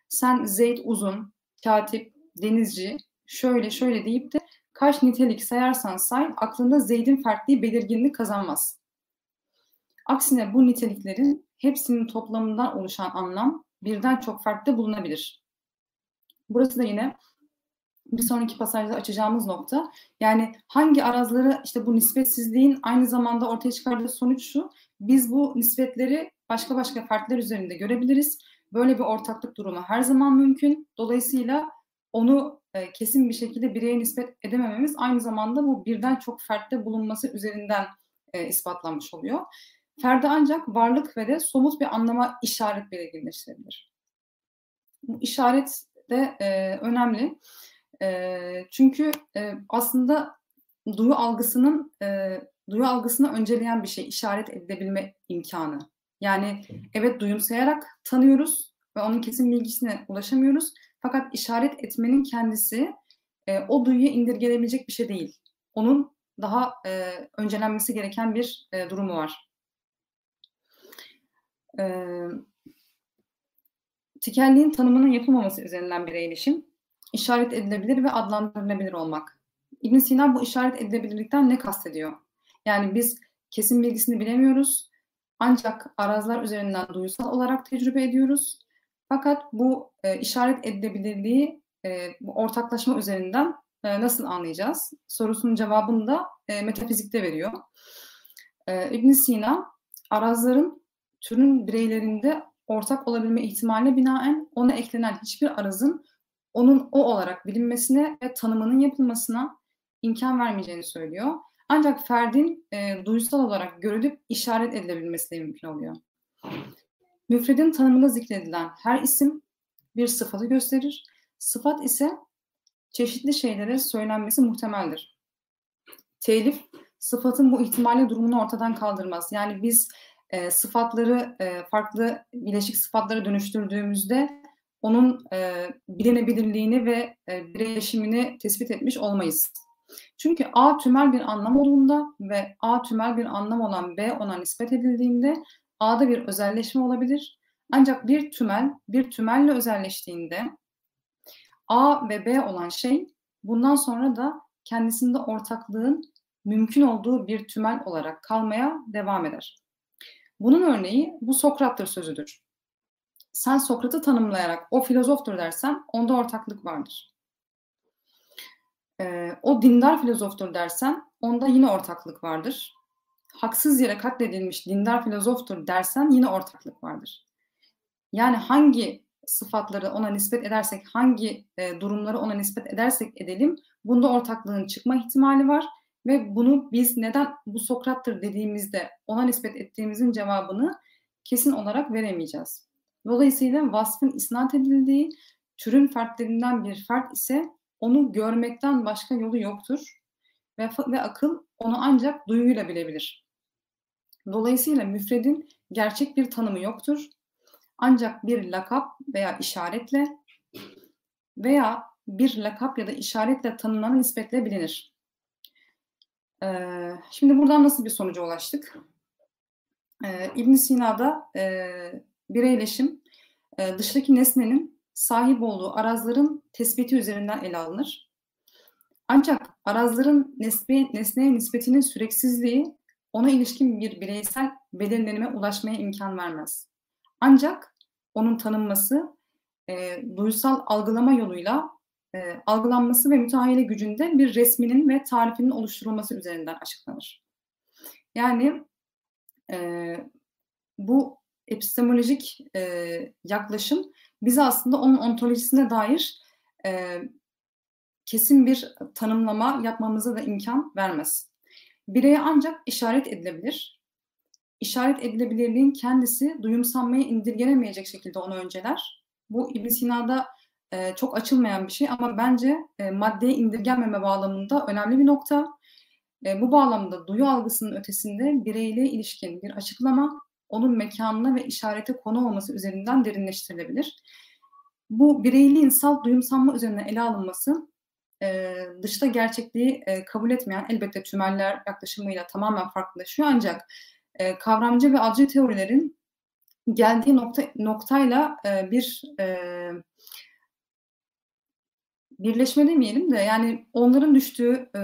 Sen Zeyd uzun, katip, denizci, şöyle şöyle deyip de kaç nitelik sayarsan say aklında Zeyd'in fertliği belirginliği kazanmaz. Aksine bu niteliklerin hepsinin toplamından oluşan anlam birden çok farklı bulunabilir. Burası da yine bir sonraki pasajda açacağımız nokta. Yani hangi arazları işte bu nispetsizliğin aynı zamanda ortaya çıkardığı sonuç şu. Biz bu nispetleri başka başka farklar üzerinde görebiliriz. Böyle bir ortaklık durumu her zaman mümkün. Dolayısıyla onu e, kesin bir şekilde bireye nispet edemememiz aynı zamanda bu birden çok fertte bulunması üzerinden e, ispatlanmış oluyor. Ferde ancak varlık ve de somut bir anlama işaret belirginleştirebilir. Bu işaret de e, önemli. E, çünkü e, aslında duyu algısının e, duyu algısını önceleyen bir şey, işaret edilebilme imkanı. Yani evet duyumsayarak tanıyoruz ve onun kesin bilgisine ulaşamıyoruz. Fakat işaret etmenin kendisi e, o duyuya indirgenebilecek bir şey değil. Onun daha e, öncelenmesi gereken bir e, durumu var. E, tikelliğin tanımının yapılmaması üzerinden bir eğilim işaret edilebilir ve adlandırılabilir olmak. İbn Sina bu işaret edilebilirlikten ne kastediyor? Yani biz kesin bilgisini bilemiyoruz ancak arazlar üzerinden duysal olarak tecrübe ediyoruz. Fakat bu e, işaret edilebilirliği e, ortaklaşma üzerinden e, nasıl anlayacağız? Sorusunun cevabını da e, metafizikte veriyor. E, ibn Sina arazların türün bireylerinde ortak olabilme ihtimaline binaen ona eklenen hiçbir arazın onun o olarak bilinmesine ve tanımının yapılmasına imkan vermeyeceğini söylüyor. Ancak ferdin e, duysal olarak görülüp işaret edilebilmesi de mümkün oluyor. Müfredin tanımında zikredilen her isim bir sıfatı gösterir. Sıfat ise çeşitli şeylere söylenmesi muhtemeldir. Telif, sıfatın bu ihtimali durumunu ortadan kaldırmaz. Yani biz e, sıfatları e, farklı bileşik sıfatlara dönüştürdüğümüzde onun e, bilinebilirliğini ve e, birleşimini tespit etmiş olmayız. Çünkü A tümel bir anlam olduğunda ve A tümel bir anlam olan B ona nispet edildiğinde A'da bir özelleşme olabilir. Ancak bir tümel bir tümelle özelleştiğinde A ve B olan şey bundan sonra da kendisinde ortaklığın mümkün olduğu bir tümel olarak kalmaya devam eder. Bunun örneği bu Sokrat'tır sözüdür sen Sokrat'ı tanımlayarak o filozoftur dersen onda ortaklık vardır. Ee, o dindar filozoftur dersen onda yine ortaklık vardır. Haksız yere katledilmiş dindar filozoftur dersen yine ortaklık vardır. Yani hangi sıfatları ona nispet edersek, hangi e, durumları ona nispet edersek edelim, bunda ortaklığın çıkma ihtimali var ve bunu biz neden bu Sokrat'tır dediğimizde ona nispet ettiğimizin cevabını kesin olarak veremeyeceğiz. Dolayısıyla vasfın isnat edildiği türün fertlerinden bir fert ise onu görmekten başka yolu yoktur ve, ve akıl onu ancak duyuyla bilebilir. Dolayısıyla müfredin gerçek bir tanımı yoktur. Ancak bir lakap veya işaretle veya bir lakap ya da işaretle tanımlanan nispetle bilinir. Ee, şimdi buradan nasıl bir sonuca ulaştık? Ee, İbn Sina'da e, bireyleşim e, dıştaki nesnenin sahip olduğu arazların tespiti üzerinden ele alınır. Ancak arazların nesne, nesneye nispetinin süreksizliği ona ilişkin bir bireysel belirlenime ulaşmaya imkan vermez. Ancak onun tanınması e, duysal algılama yoluyla e, algılanması ve müteahhile gücünde bir resminin ve tarifinin oluşturulması üzerinden açıklanır. Yani e, bu epistemolojik e, yaklaşım bize aslında onun ontolojisine dair e, kesin bir tanımlama yapmamıza da imkan vermez. Bireye ancak işaret edilebilir. İşaret edilebilirliğin kendisi duyumsanmaya indirgenemeyecek şekilde onu önceler. Bu İbn Sina'da e, çok açılmayan bir şey ama bence e, maddeye indirgenmeme bağlamında önemli bir nokta. E, bu bağlamda duyu algısının ötesinde bireyle ilişkin bir açıklama onun mekanına ve işarete konu olması üzerinden derinleştirilebilir. Bu bireyliğin salt duyumsanma üzerine ele alınması dışta gerçekliği e, kabul etmeyen elbette tümeller yaklaşımıyla tamamen farklılaşıyor ancak e, kavramcı ve alcı teorilerin geldiği nokta noktayla e, bir e, birleşme demeyelim de yani onların düştüğü e,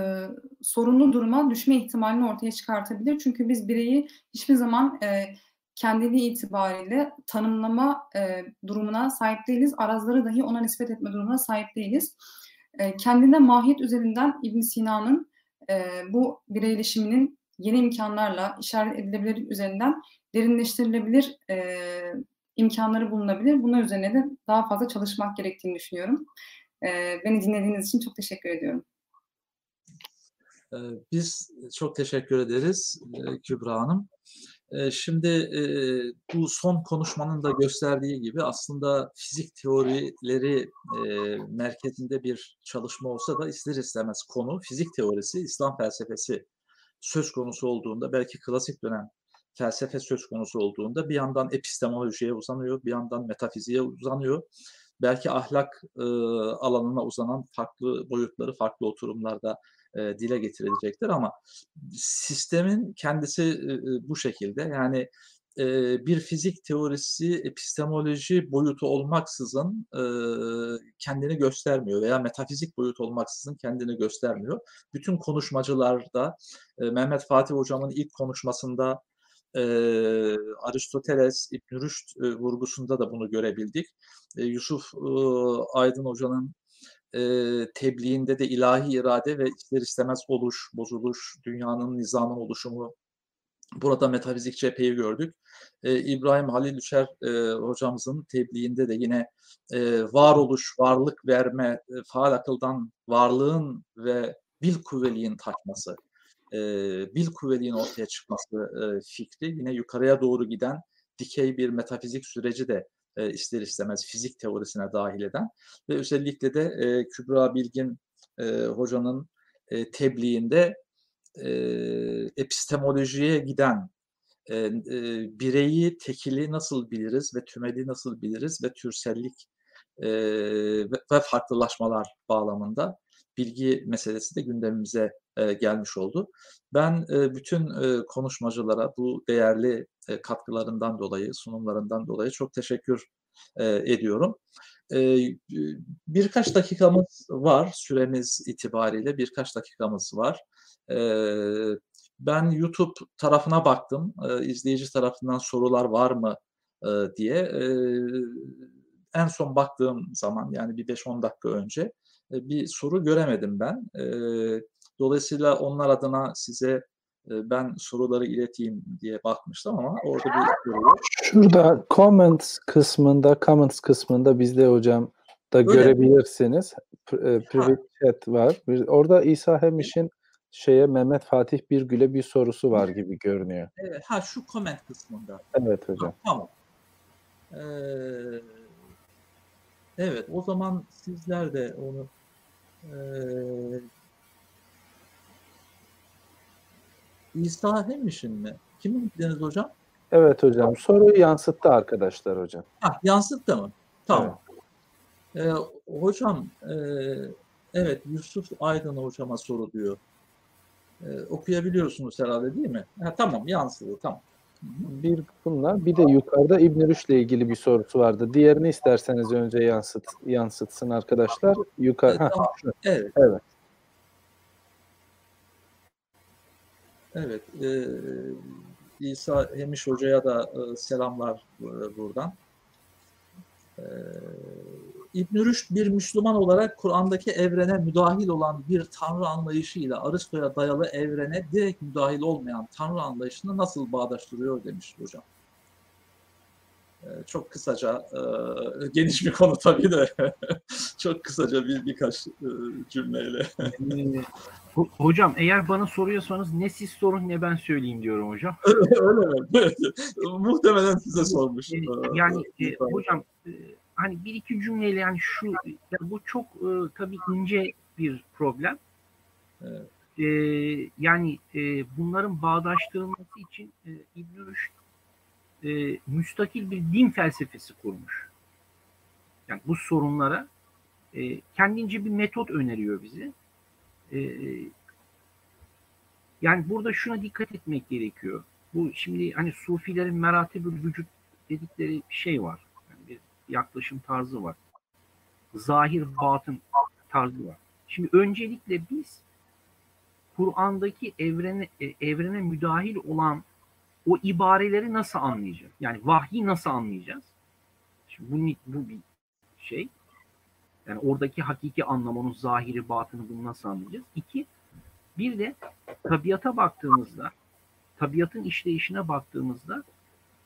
sorunlu duruma düşme ihtimalini ortaya çıkartabilir. Çünkü biz bireyi hiçbir zaman e, kendiliği itibariyle tanımlama e, durumuna sahip değiliz. Arazları dahi ona nispet etme durumuna sahip değiliz. E, kendine mahiyet üzerinden İbn Sina'nın e, bu bireyleşiminin yeni imkanlarla işaret edilebilir üzerinden derinleştirilebilir e, imkanları bulunabilir. Bunun üzerine de daha fazla çalışmak gerektiğini düşünüyorum. E, beni dinlediğiniz için çok teşekkür ediyorum. Biz çok teşekkür ederiz Kübra Hanım. Şimdi bu son konuşmanın da gösterdiği gibi aslında fizik teorileri merkezinde bir çalışma olsa da ister istemez konu fizik teorisi, İslam felsefesi söz konusu olduğunda belki klasik dönem felsefe söz konusu olduğunda bir yandan epistemolojiye uzanıyor, bir yandan metafiziğe uzanıyor. Belki ahlak alanına uzanan farklı boyutları, farklı oturumlarda e, dile getirilecektir ama sistemin kendisi e, bu şekilde yani e, bir fizik teorisi epistemoloji boyutu olmaksızın e, kendini göstermiyor veya metafizik boyut olmaksızın kendini göstermiyor. Bütün konuşmacılarda e, Mehmet Fatih hocamın ilk konuşmasında e, Aristoteles, İbn Rüşd e, vurgusunda da bunu görebildik. E, Yusuf e, Aydın hocanın e, tebliğinde de ilahi irade ve ister istemez oluş, bozuluş, dünyanın, nizamın oluşumu burada metafizik cepheyi gördük. E, İbrahim Halil Düşer e, hocamızın tebliğinde de yine e, varoluş, varlık verme, e, faal akıldan varlığın ve bil kuvveliğin taşması, e, bil kuvveliğin ortaya çıkması e, fikri yine yukarıya doğru giden dikey bir metafizik süreci de e, ister istemez fizik teorisine dahil eden ve özellikle de e, Kübra Bilgin e, hocanın e, tebliğinde e, epistemolojiye giden e, e, bireyi tekili nasıl biliriz ve tümeli nasıl biliriz ve türsellik e, ve, farklılaşmalar bağlamında bilgi meselesi de gündemimize e, gelmiş oldu. Ben e, bütün e, konuşmacılara bu değerli e, katkılarından dolayı, sunumlarından dolayı çok teşekkür e, ediyorum. E, birkaç dakikamız var, süremiz itibariyle birkaç dakikamız var. E, ben YouTube tarafına baktım, e, izleyici tarafından sorular var mı e, diye. E, en son baktığım zaman yani bir 5-10 dakika önce bir soru göremedim ben. E, dolayısıyla onlar adına size ben soruları ileteyim diye bakmıştım ama orada bir soru yok. Şurada comments kısmında, comments kısmında bizde hocam da Öyle görebilirsiniz. Mi? Private chat var. Orada İsa Hemiş'in şeye Mehmet Fatih Birgül'e bir sorusu var gibi görünüyor. Evet, ha şu comment kısmında. Evet hocam. Ha, tamam. Ee, evet o zaman sizler de onu e, İsa Hemiş'in mi? Kimin dediniz hocam? Evet hocam. Soruyu yansıttı arkadaşlar hocam. Ha, yansıttı mı? Tamam. Evet. Ee, hocam e, evet Yusuf Aydın hocama soru diyor. Ee, okuyabiliyorsunuz herhalde değil mi? Ha, tamam yansıdı tamam. Bir bunlar. Bir de yukarıda İbn Rüşd'le ilgili bir sorusu vardı. Diğerini isterseniz önce yansıt yansıtsın arkadaşlar. Yukarı. Evet, şu. Evet. Evet. Evet. E, İsa Hemiş Hoca'ya da e, selamlar e, buradan. E, İbn Rüşd bir Müslüman olarak Kur'an'daki evrene müdahil olan bir tanrı anlayışıyla Aristo'ya dayalı evrene direkt müdahil olmayan tanrı anlayışını nasıl bağdaştırıyor demiş hocam. E, çok kısaca, e, geniş bir konu tabii de (laughs) çok kısaca bir birkaç e, cümleyle. Ee, ho- hocam eğer bana soruyorsanız ne siz sorun ne ben söyleyeyim diyorum hocam. (laughs) Öyle mi? Muhtemelen size sormuş. Ee, yani e, hocam e, hani bir iki cümleyle yani şu ya bu çok e, tabii ince bir problem. Evet. E, yani e, bunların bağdaştırılması için e, İbn Rüşd e, müstakil bir din felsefesi kurmuş. Yani bu sorunlara e, kendince bir metot öneriyor bize. E, yani burada şuna dikkat etmek gerekiyor. Bu şimdi hani sufilerin meratibül vücut dedikleri bir şey var. Yaklaşım tarzı var. Zahir batın tarzı var. Şimdi öncelikle biz Kur'an'daki evrene e, evrene müdahil olan o ibareleri nasıl anlayacağız? Yani vahyi nasıl anlayacağız? Şimdi bu, bu bir şey. Yani oradaki hakiki anlam, onun zahiri, batını bunu nasıl anlayacağız? İki, bir de tabiata baktığımızda, tabiatın işleyişine baktığımızda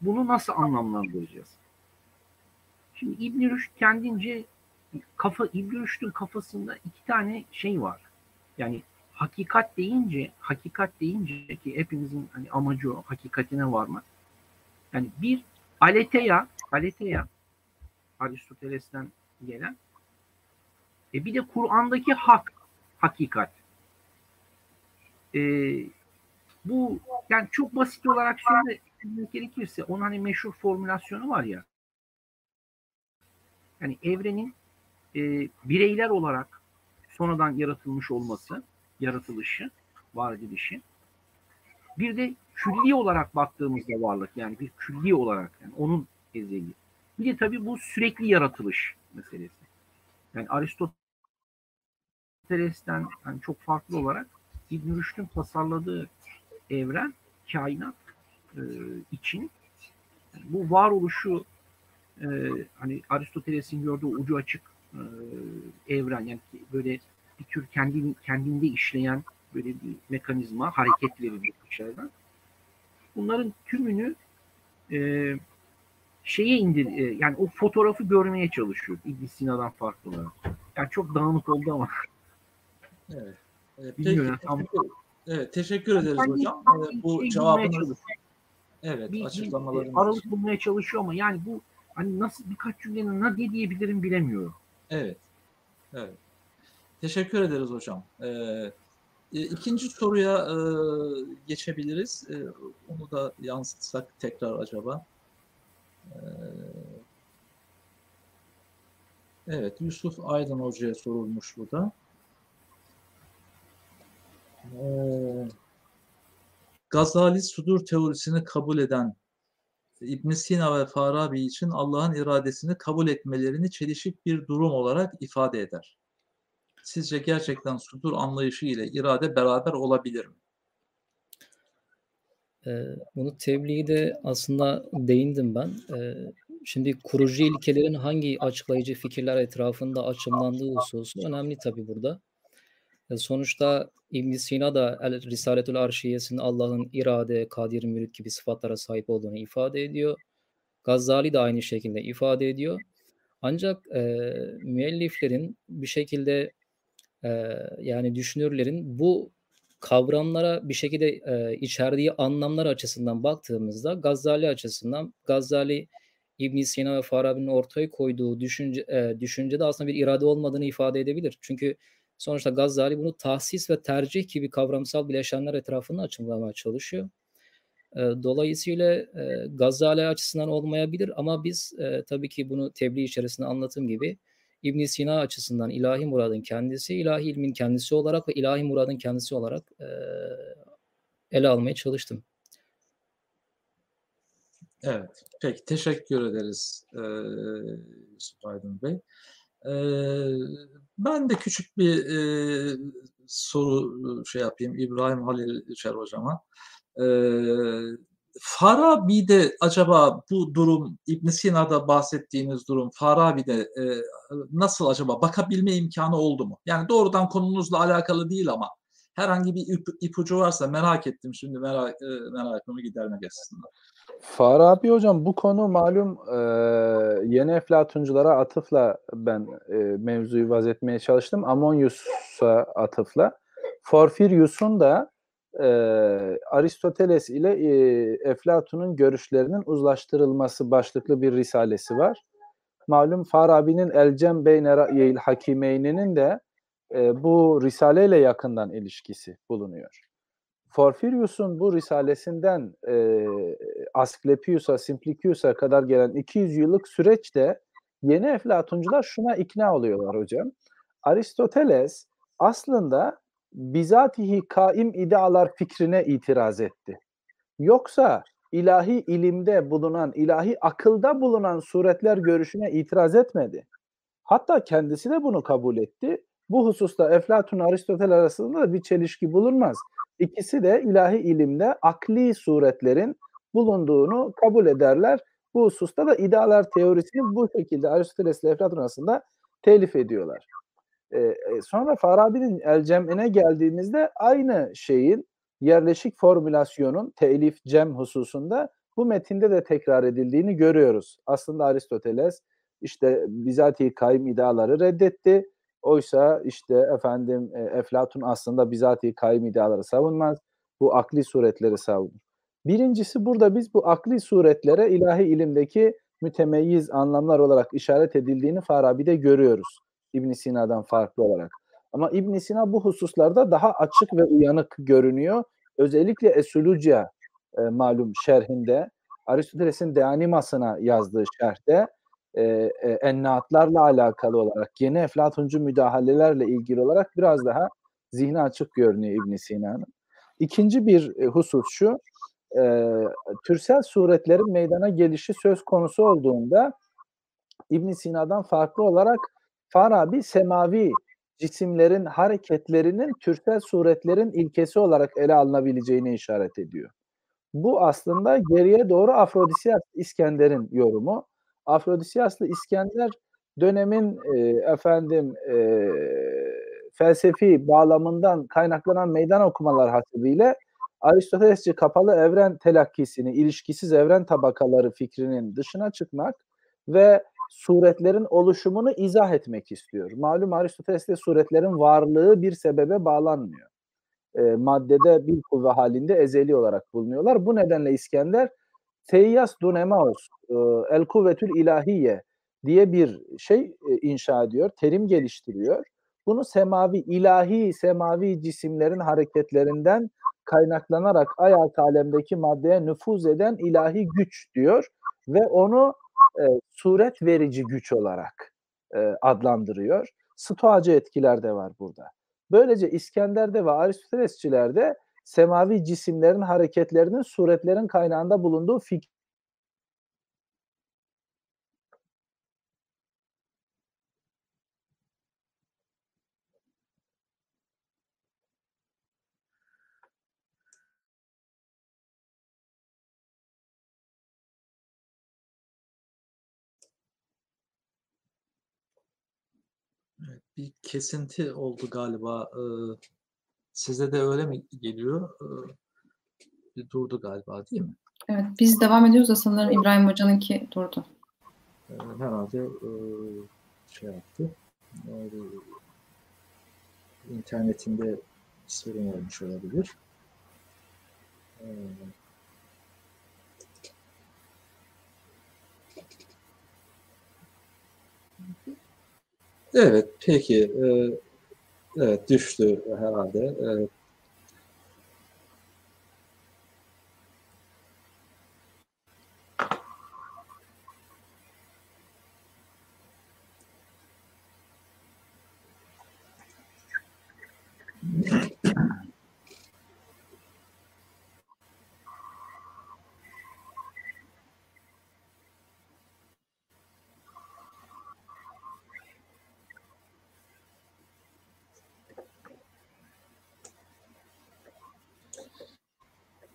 bunu nasıl anlamlandıracağız? Şimdi İbn Rüşd kendince kafa İbn Rüşd'ün kafasında iki tane şey var. Yani hakikat deyince, hakikat deyince ki hepimizin hani amacı o, hakikatine varmak. Yani bir aleteya, aleteya Aristoteles'ten gelen e bir de Kur'an'daki hak, hakikat. E, bu yani çok basit olarak söylemek gerekirse onun hani meşhur formülasyonu var ya. Yani evrenin e, bireyler olarak sonradan yaratılmış olması, yaratılışı, var edilişi. Bir de külli olarak baktığımızda varlık yani bir külli olarak yani onun ezeli. Bir de tabii bu sürekli yaratılış meselesi. Yani Aristoteles'ten yani çok farklı olarak İbn Rüşd'ün tasarladığı evren, kainat e, için yani bu varoluşu e, hani Aristoteles'in gördüğü ucu açık e, evren yani böyle bir tür kendi, kendinde işleyen böyle bir mekanizma, hareket verilir içeriden. Bunların tümünü e, şeye indir, e, yani o fotoğrafı görmeye çalışıyor İbn Sina'dan farklı olarak. Yani çok dağınık oldu ama. Evet. E, peki, Bilmiyorum, tam- teşekkür, evet, teşekkür ederiz Yani hocam. E, bu şey cevabınız, evet, bir, açıklamalarınız aralık bulmaya çalışıyor ama yani bu hani nasıl birkaç cümlenin ne diyebilirim bilemiyorum. Evet. Evet. Teşekkür ederiz hocam. Ee, e, ikinci soruya e, geçebiliriz. E, onu da yansıtsak tekrar acaba. Ee, evet, Yusuf Aydın Hoca'ya sorulmuş bu da. Ee, Gazali sudur teorisini kabul eden İbn Sina ve Farabi için Allah'ın iradesini kabul etmelerini çelişik bir durum olarak ifade eder. Sizce gerçekten sudur anlayışı ile irade beraber olabilir mi? Ee, bunu tebliğde aslında değindim ben. Ee, şimdi kurucu ilkelerin hangi açıklayıcı fikirler etrafında açımlandığı hususu önemli tabii burada. E, sonuçta ibn Sina da Risaletül Arşiyesinde Allah'ın irade, kadir, mülk gibi sıfatlara sahip olduğunu ifade ediyor. Gazali de aynı şekilde ifade ediyor. Ancak e, müelliflerin bir şekilde e, yani düşünürlerin bu kavramlara bir şekilde e, içerdiği anlamlar açısından baktığımızda Gazali açısından Gazali İbn Sina ve Farabi'nin ortaya koyduğu düşünce e, düşüncede aslında bir irade olmadığını ifade edebilir. Çünkü sonuçta Gazali bunu tahsis ve tercih gibi kavramsal bileşenler etrafında açıklamaya çalışıyor. E, dolayısıyla e, Gazali açısından olmayabilir ama biz e, tabii ki bunu tebliğ içerisinde anlatım gibi İbn Sina açısından ilahi muradın kendisi, ilahi ilmin kendisi olarak ve ilahi muradın kendisi olarak e, ele almaya çalıştım. Evet, peki teşekkür ederiz Yusuf Aydın Bey. Ben de küçük bir soru şey yapayım İbrahim Halil Şer Hocam'a. Farabi'de acaba bu durum, İbn Sina'da bahsettiğiniz durum Farabi'de e, nasıl acaba bakabilme imkanı oldu mu? Yani doğrudan konunuzla alakalı değil ama herhangi bir ip, ipucu varsa merak ettim şimdi merak, e, merakımı gidermek açısından. Farabi hocam bu konu malum e, yeni eflatunculara atıfla ben e, mevzuyu vazetmeye çalıştım. Amonyus'a atıfla. Porfirius'un da e, Aristoteles ile e, Eflatun'un görüşlerinin uzlaştırılması başlıklı bir risalesi var. Malum Farabi'nin Elcem Beyne Ra'yil Hakimeyni'nin de e, bu risaleyle yakından ilişkisi bulunuyor. Porfirius'un bu risalesinden e, Asklepius'a, Simplicius'a kadar gelen 200 yıllık süreçte yeni Eflatuncular şuna ikna oluyorlar hocam. Aristoteles aslında bizatihi kaim idealar fikrine itiraz etti. Yoksa ilahi ilimde bulunan, ilahi akılda bulunan suretler görüşüne itiraz etmedi. Hatta kendisi de bunu kabul etti. Bu hususta Eflatun Aristotel arasında da bir çelişki bulunmaz. İkisi de ilahi ilimde akli suretlerin bulunduğunu kabul ederler. Bu hususta da idealar teorisini bu şekilde Aristoteles ile Eflatun arasında telif ediyorlar. Ee, sonra Farabi'nin El Cem'ine geldiğimizde aynı şeyin yerleşik formülasyonun telif cem hususunda bu metinde de tekrar edildiğini görüyoruz. Aslında Aristoteles işte bizatihi kaim ideaları reddetti. Oysa işte efendim Eflatun aslında bizatihi kaim ideaları savunmaz. Bu akli suretleri savunur. Birincisi burada biz bu akli suretlere ilahi ilimdeki mütemeyyiz anlamlar olarak işaret edildiğini Farabi'de görüyoruz. İbn Sina'dan farklı olarak. Ama İbn Sina bu hususlarda daha açık ve uyanık görünüyor. Özellikle Esulucia e, malum şerhinde Aristoteles'in De Animas'ına yazdığı şerhte e, e, ennaatlarla alakalı olarak yeni Eflatuncu müdahalelerle ilgili olarak biraz daha zihni açık görünüyor İbn Sina'nın. İkinci bir e, husus şu, e, türsel suretlerin meydana gelişi söz konusu olduğunda İbn Sina'dan farklı olarak Farabi semavi cisimlerin hareketlerinin türsel suretlerin ilkesi olarak ele alınabileceğini işaret ediyor. Bu aslında geriye doğru Afrodisiyas İskender'in yorumu. Afrodisiyaslı İskender dönemin e, efendim e, felsefi bağlamından kaynaklanan meydan okumalar hasebiyle Aristotelesçi kapalı evren telakkisini, ilişkisiz evren tabakaları fikrinin dışına çıkmak ve suretlerin oluşumunu izah etmek istiyor. Malum Aristoteles'te suretlerin varlığı bir sebebe bağlanmıyor. E, maddede bir kuvve halinde ezeli olarak bulunuyorlar. Bu nedenle İskender Teyyas Dunemaos, e, El Kuvvetül İlahiye diye bir şey e, inşa ediyor, terim geliştiriyor. Bunu semavi, ilahi, semavi cisimlerin hareketlerinden kaynaklanarak ayet alemdeki maddeye nüfuz eden ilahi güç diyor ve onu e, suret verici güç olarak e, adlandırıyor. Stoacı etkiler de var burada. Böylece İskender'de ve Aristotelesçilerde semavi cisimlerin hareketlerinin suretlerin kaynağında bulunduğu fikir bir kesinti oldu galiba. Ee, size de öyle mi geliyor? Bir durdu galiba değil mi? Evet, biz devam ediyoruz da sanırım İbrahim Hoca'nınki durdu. Ee, herhalde e, şey yaptı. Yani, internetinde sorun olmuş olabilir. Evet, peki. Ee, evet, düştü herhalde. Evet.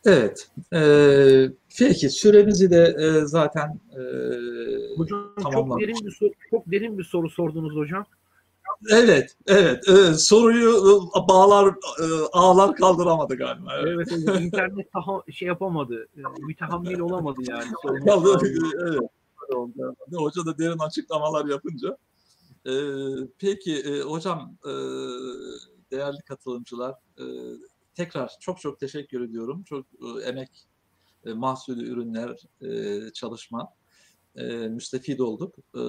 Evet. Ee, peki süremizi de e, zaten e, Hocam çok tamamlamış. derin bir soru, çok derin bir soru sordunuz hocam. Evet, evet. e, soruyu e, bağlar, e, ağlar kaldıramadı galiba. Evet. Evet, evet. internet daha şey yapamadı. e, Mütehammil olamadı yani. (laughs) Kaldı, cevabını. evet. Hoca da derin açıklamalar yapınca. E, peki e, hocam, e, değerli katılımcılar, e, tekrar çok çok teşekkür ediyorum. Çok e, emek, e, mahsulü ürünler, e, çalışma. E, müstefid olduk. E,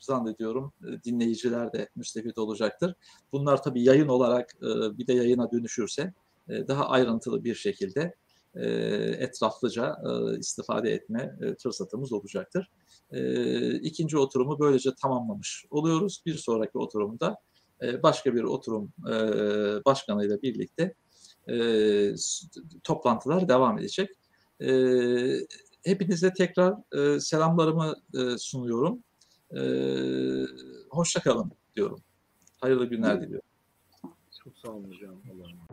zannediyorum e, dinleyiciler de müstefid olacaktır. Bunlar tabii yayın olarak e, bir de yayına dönüşürse e, daha ayrıntılı bir şekilde e, etraflıca e, istifade etme e, fırsatımız olacaktır. E, ikinci oturumu böylece tamamlamış oluyoruz. Bir sonraki oturumda e, başka bir oturum e, başkanıyla birlikte e, toplantılar devam edecek. E, hepinize tekrar e, selamlarımı e, sunuyorum. E, hoşça kalın diyorum. Hayırlı günler diliyorum. Çok sağ olun hocam. Allah'ım.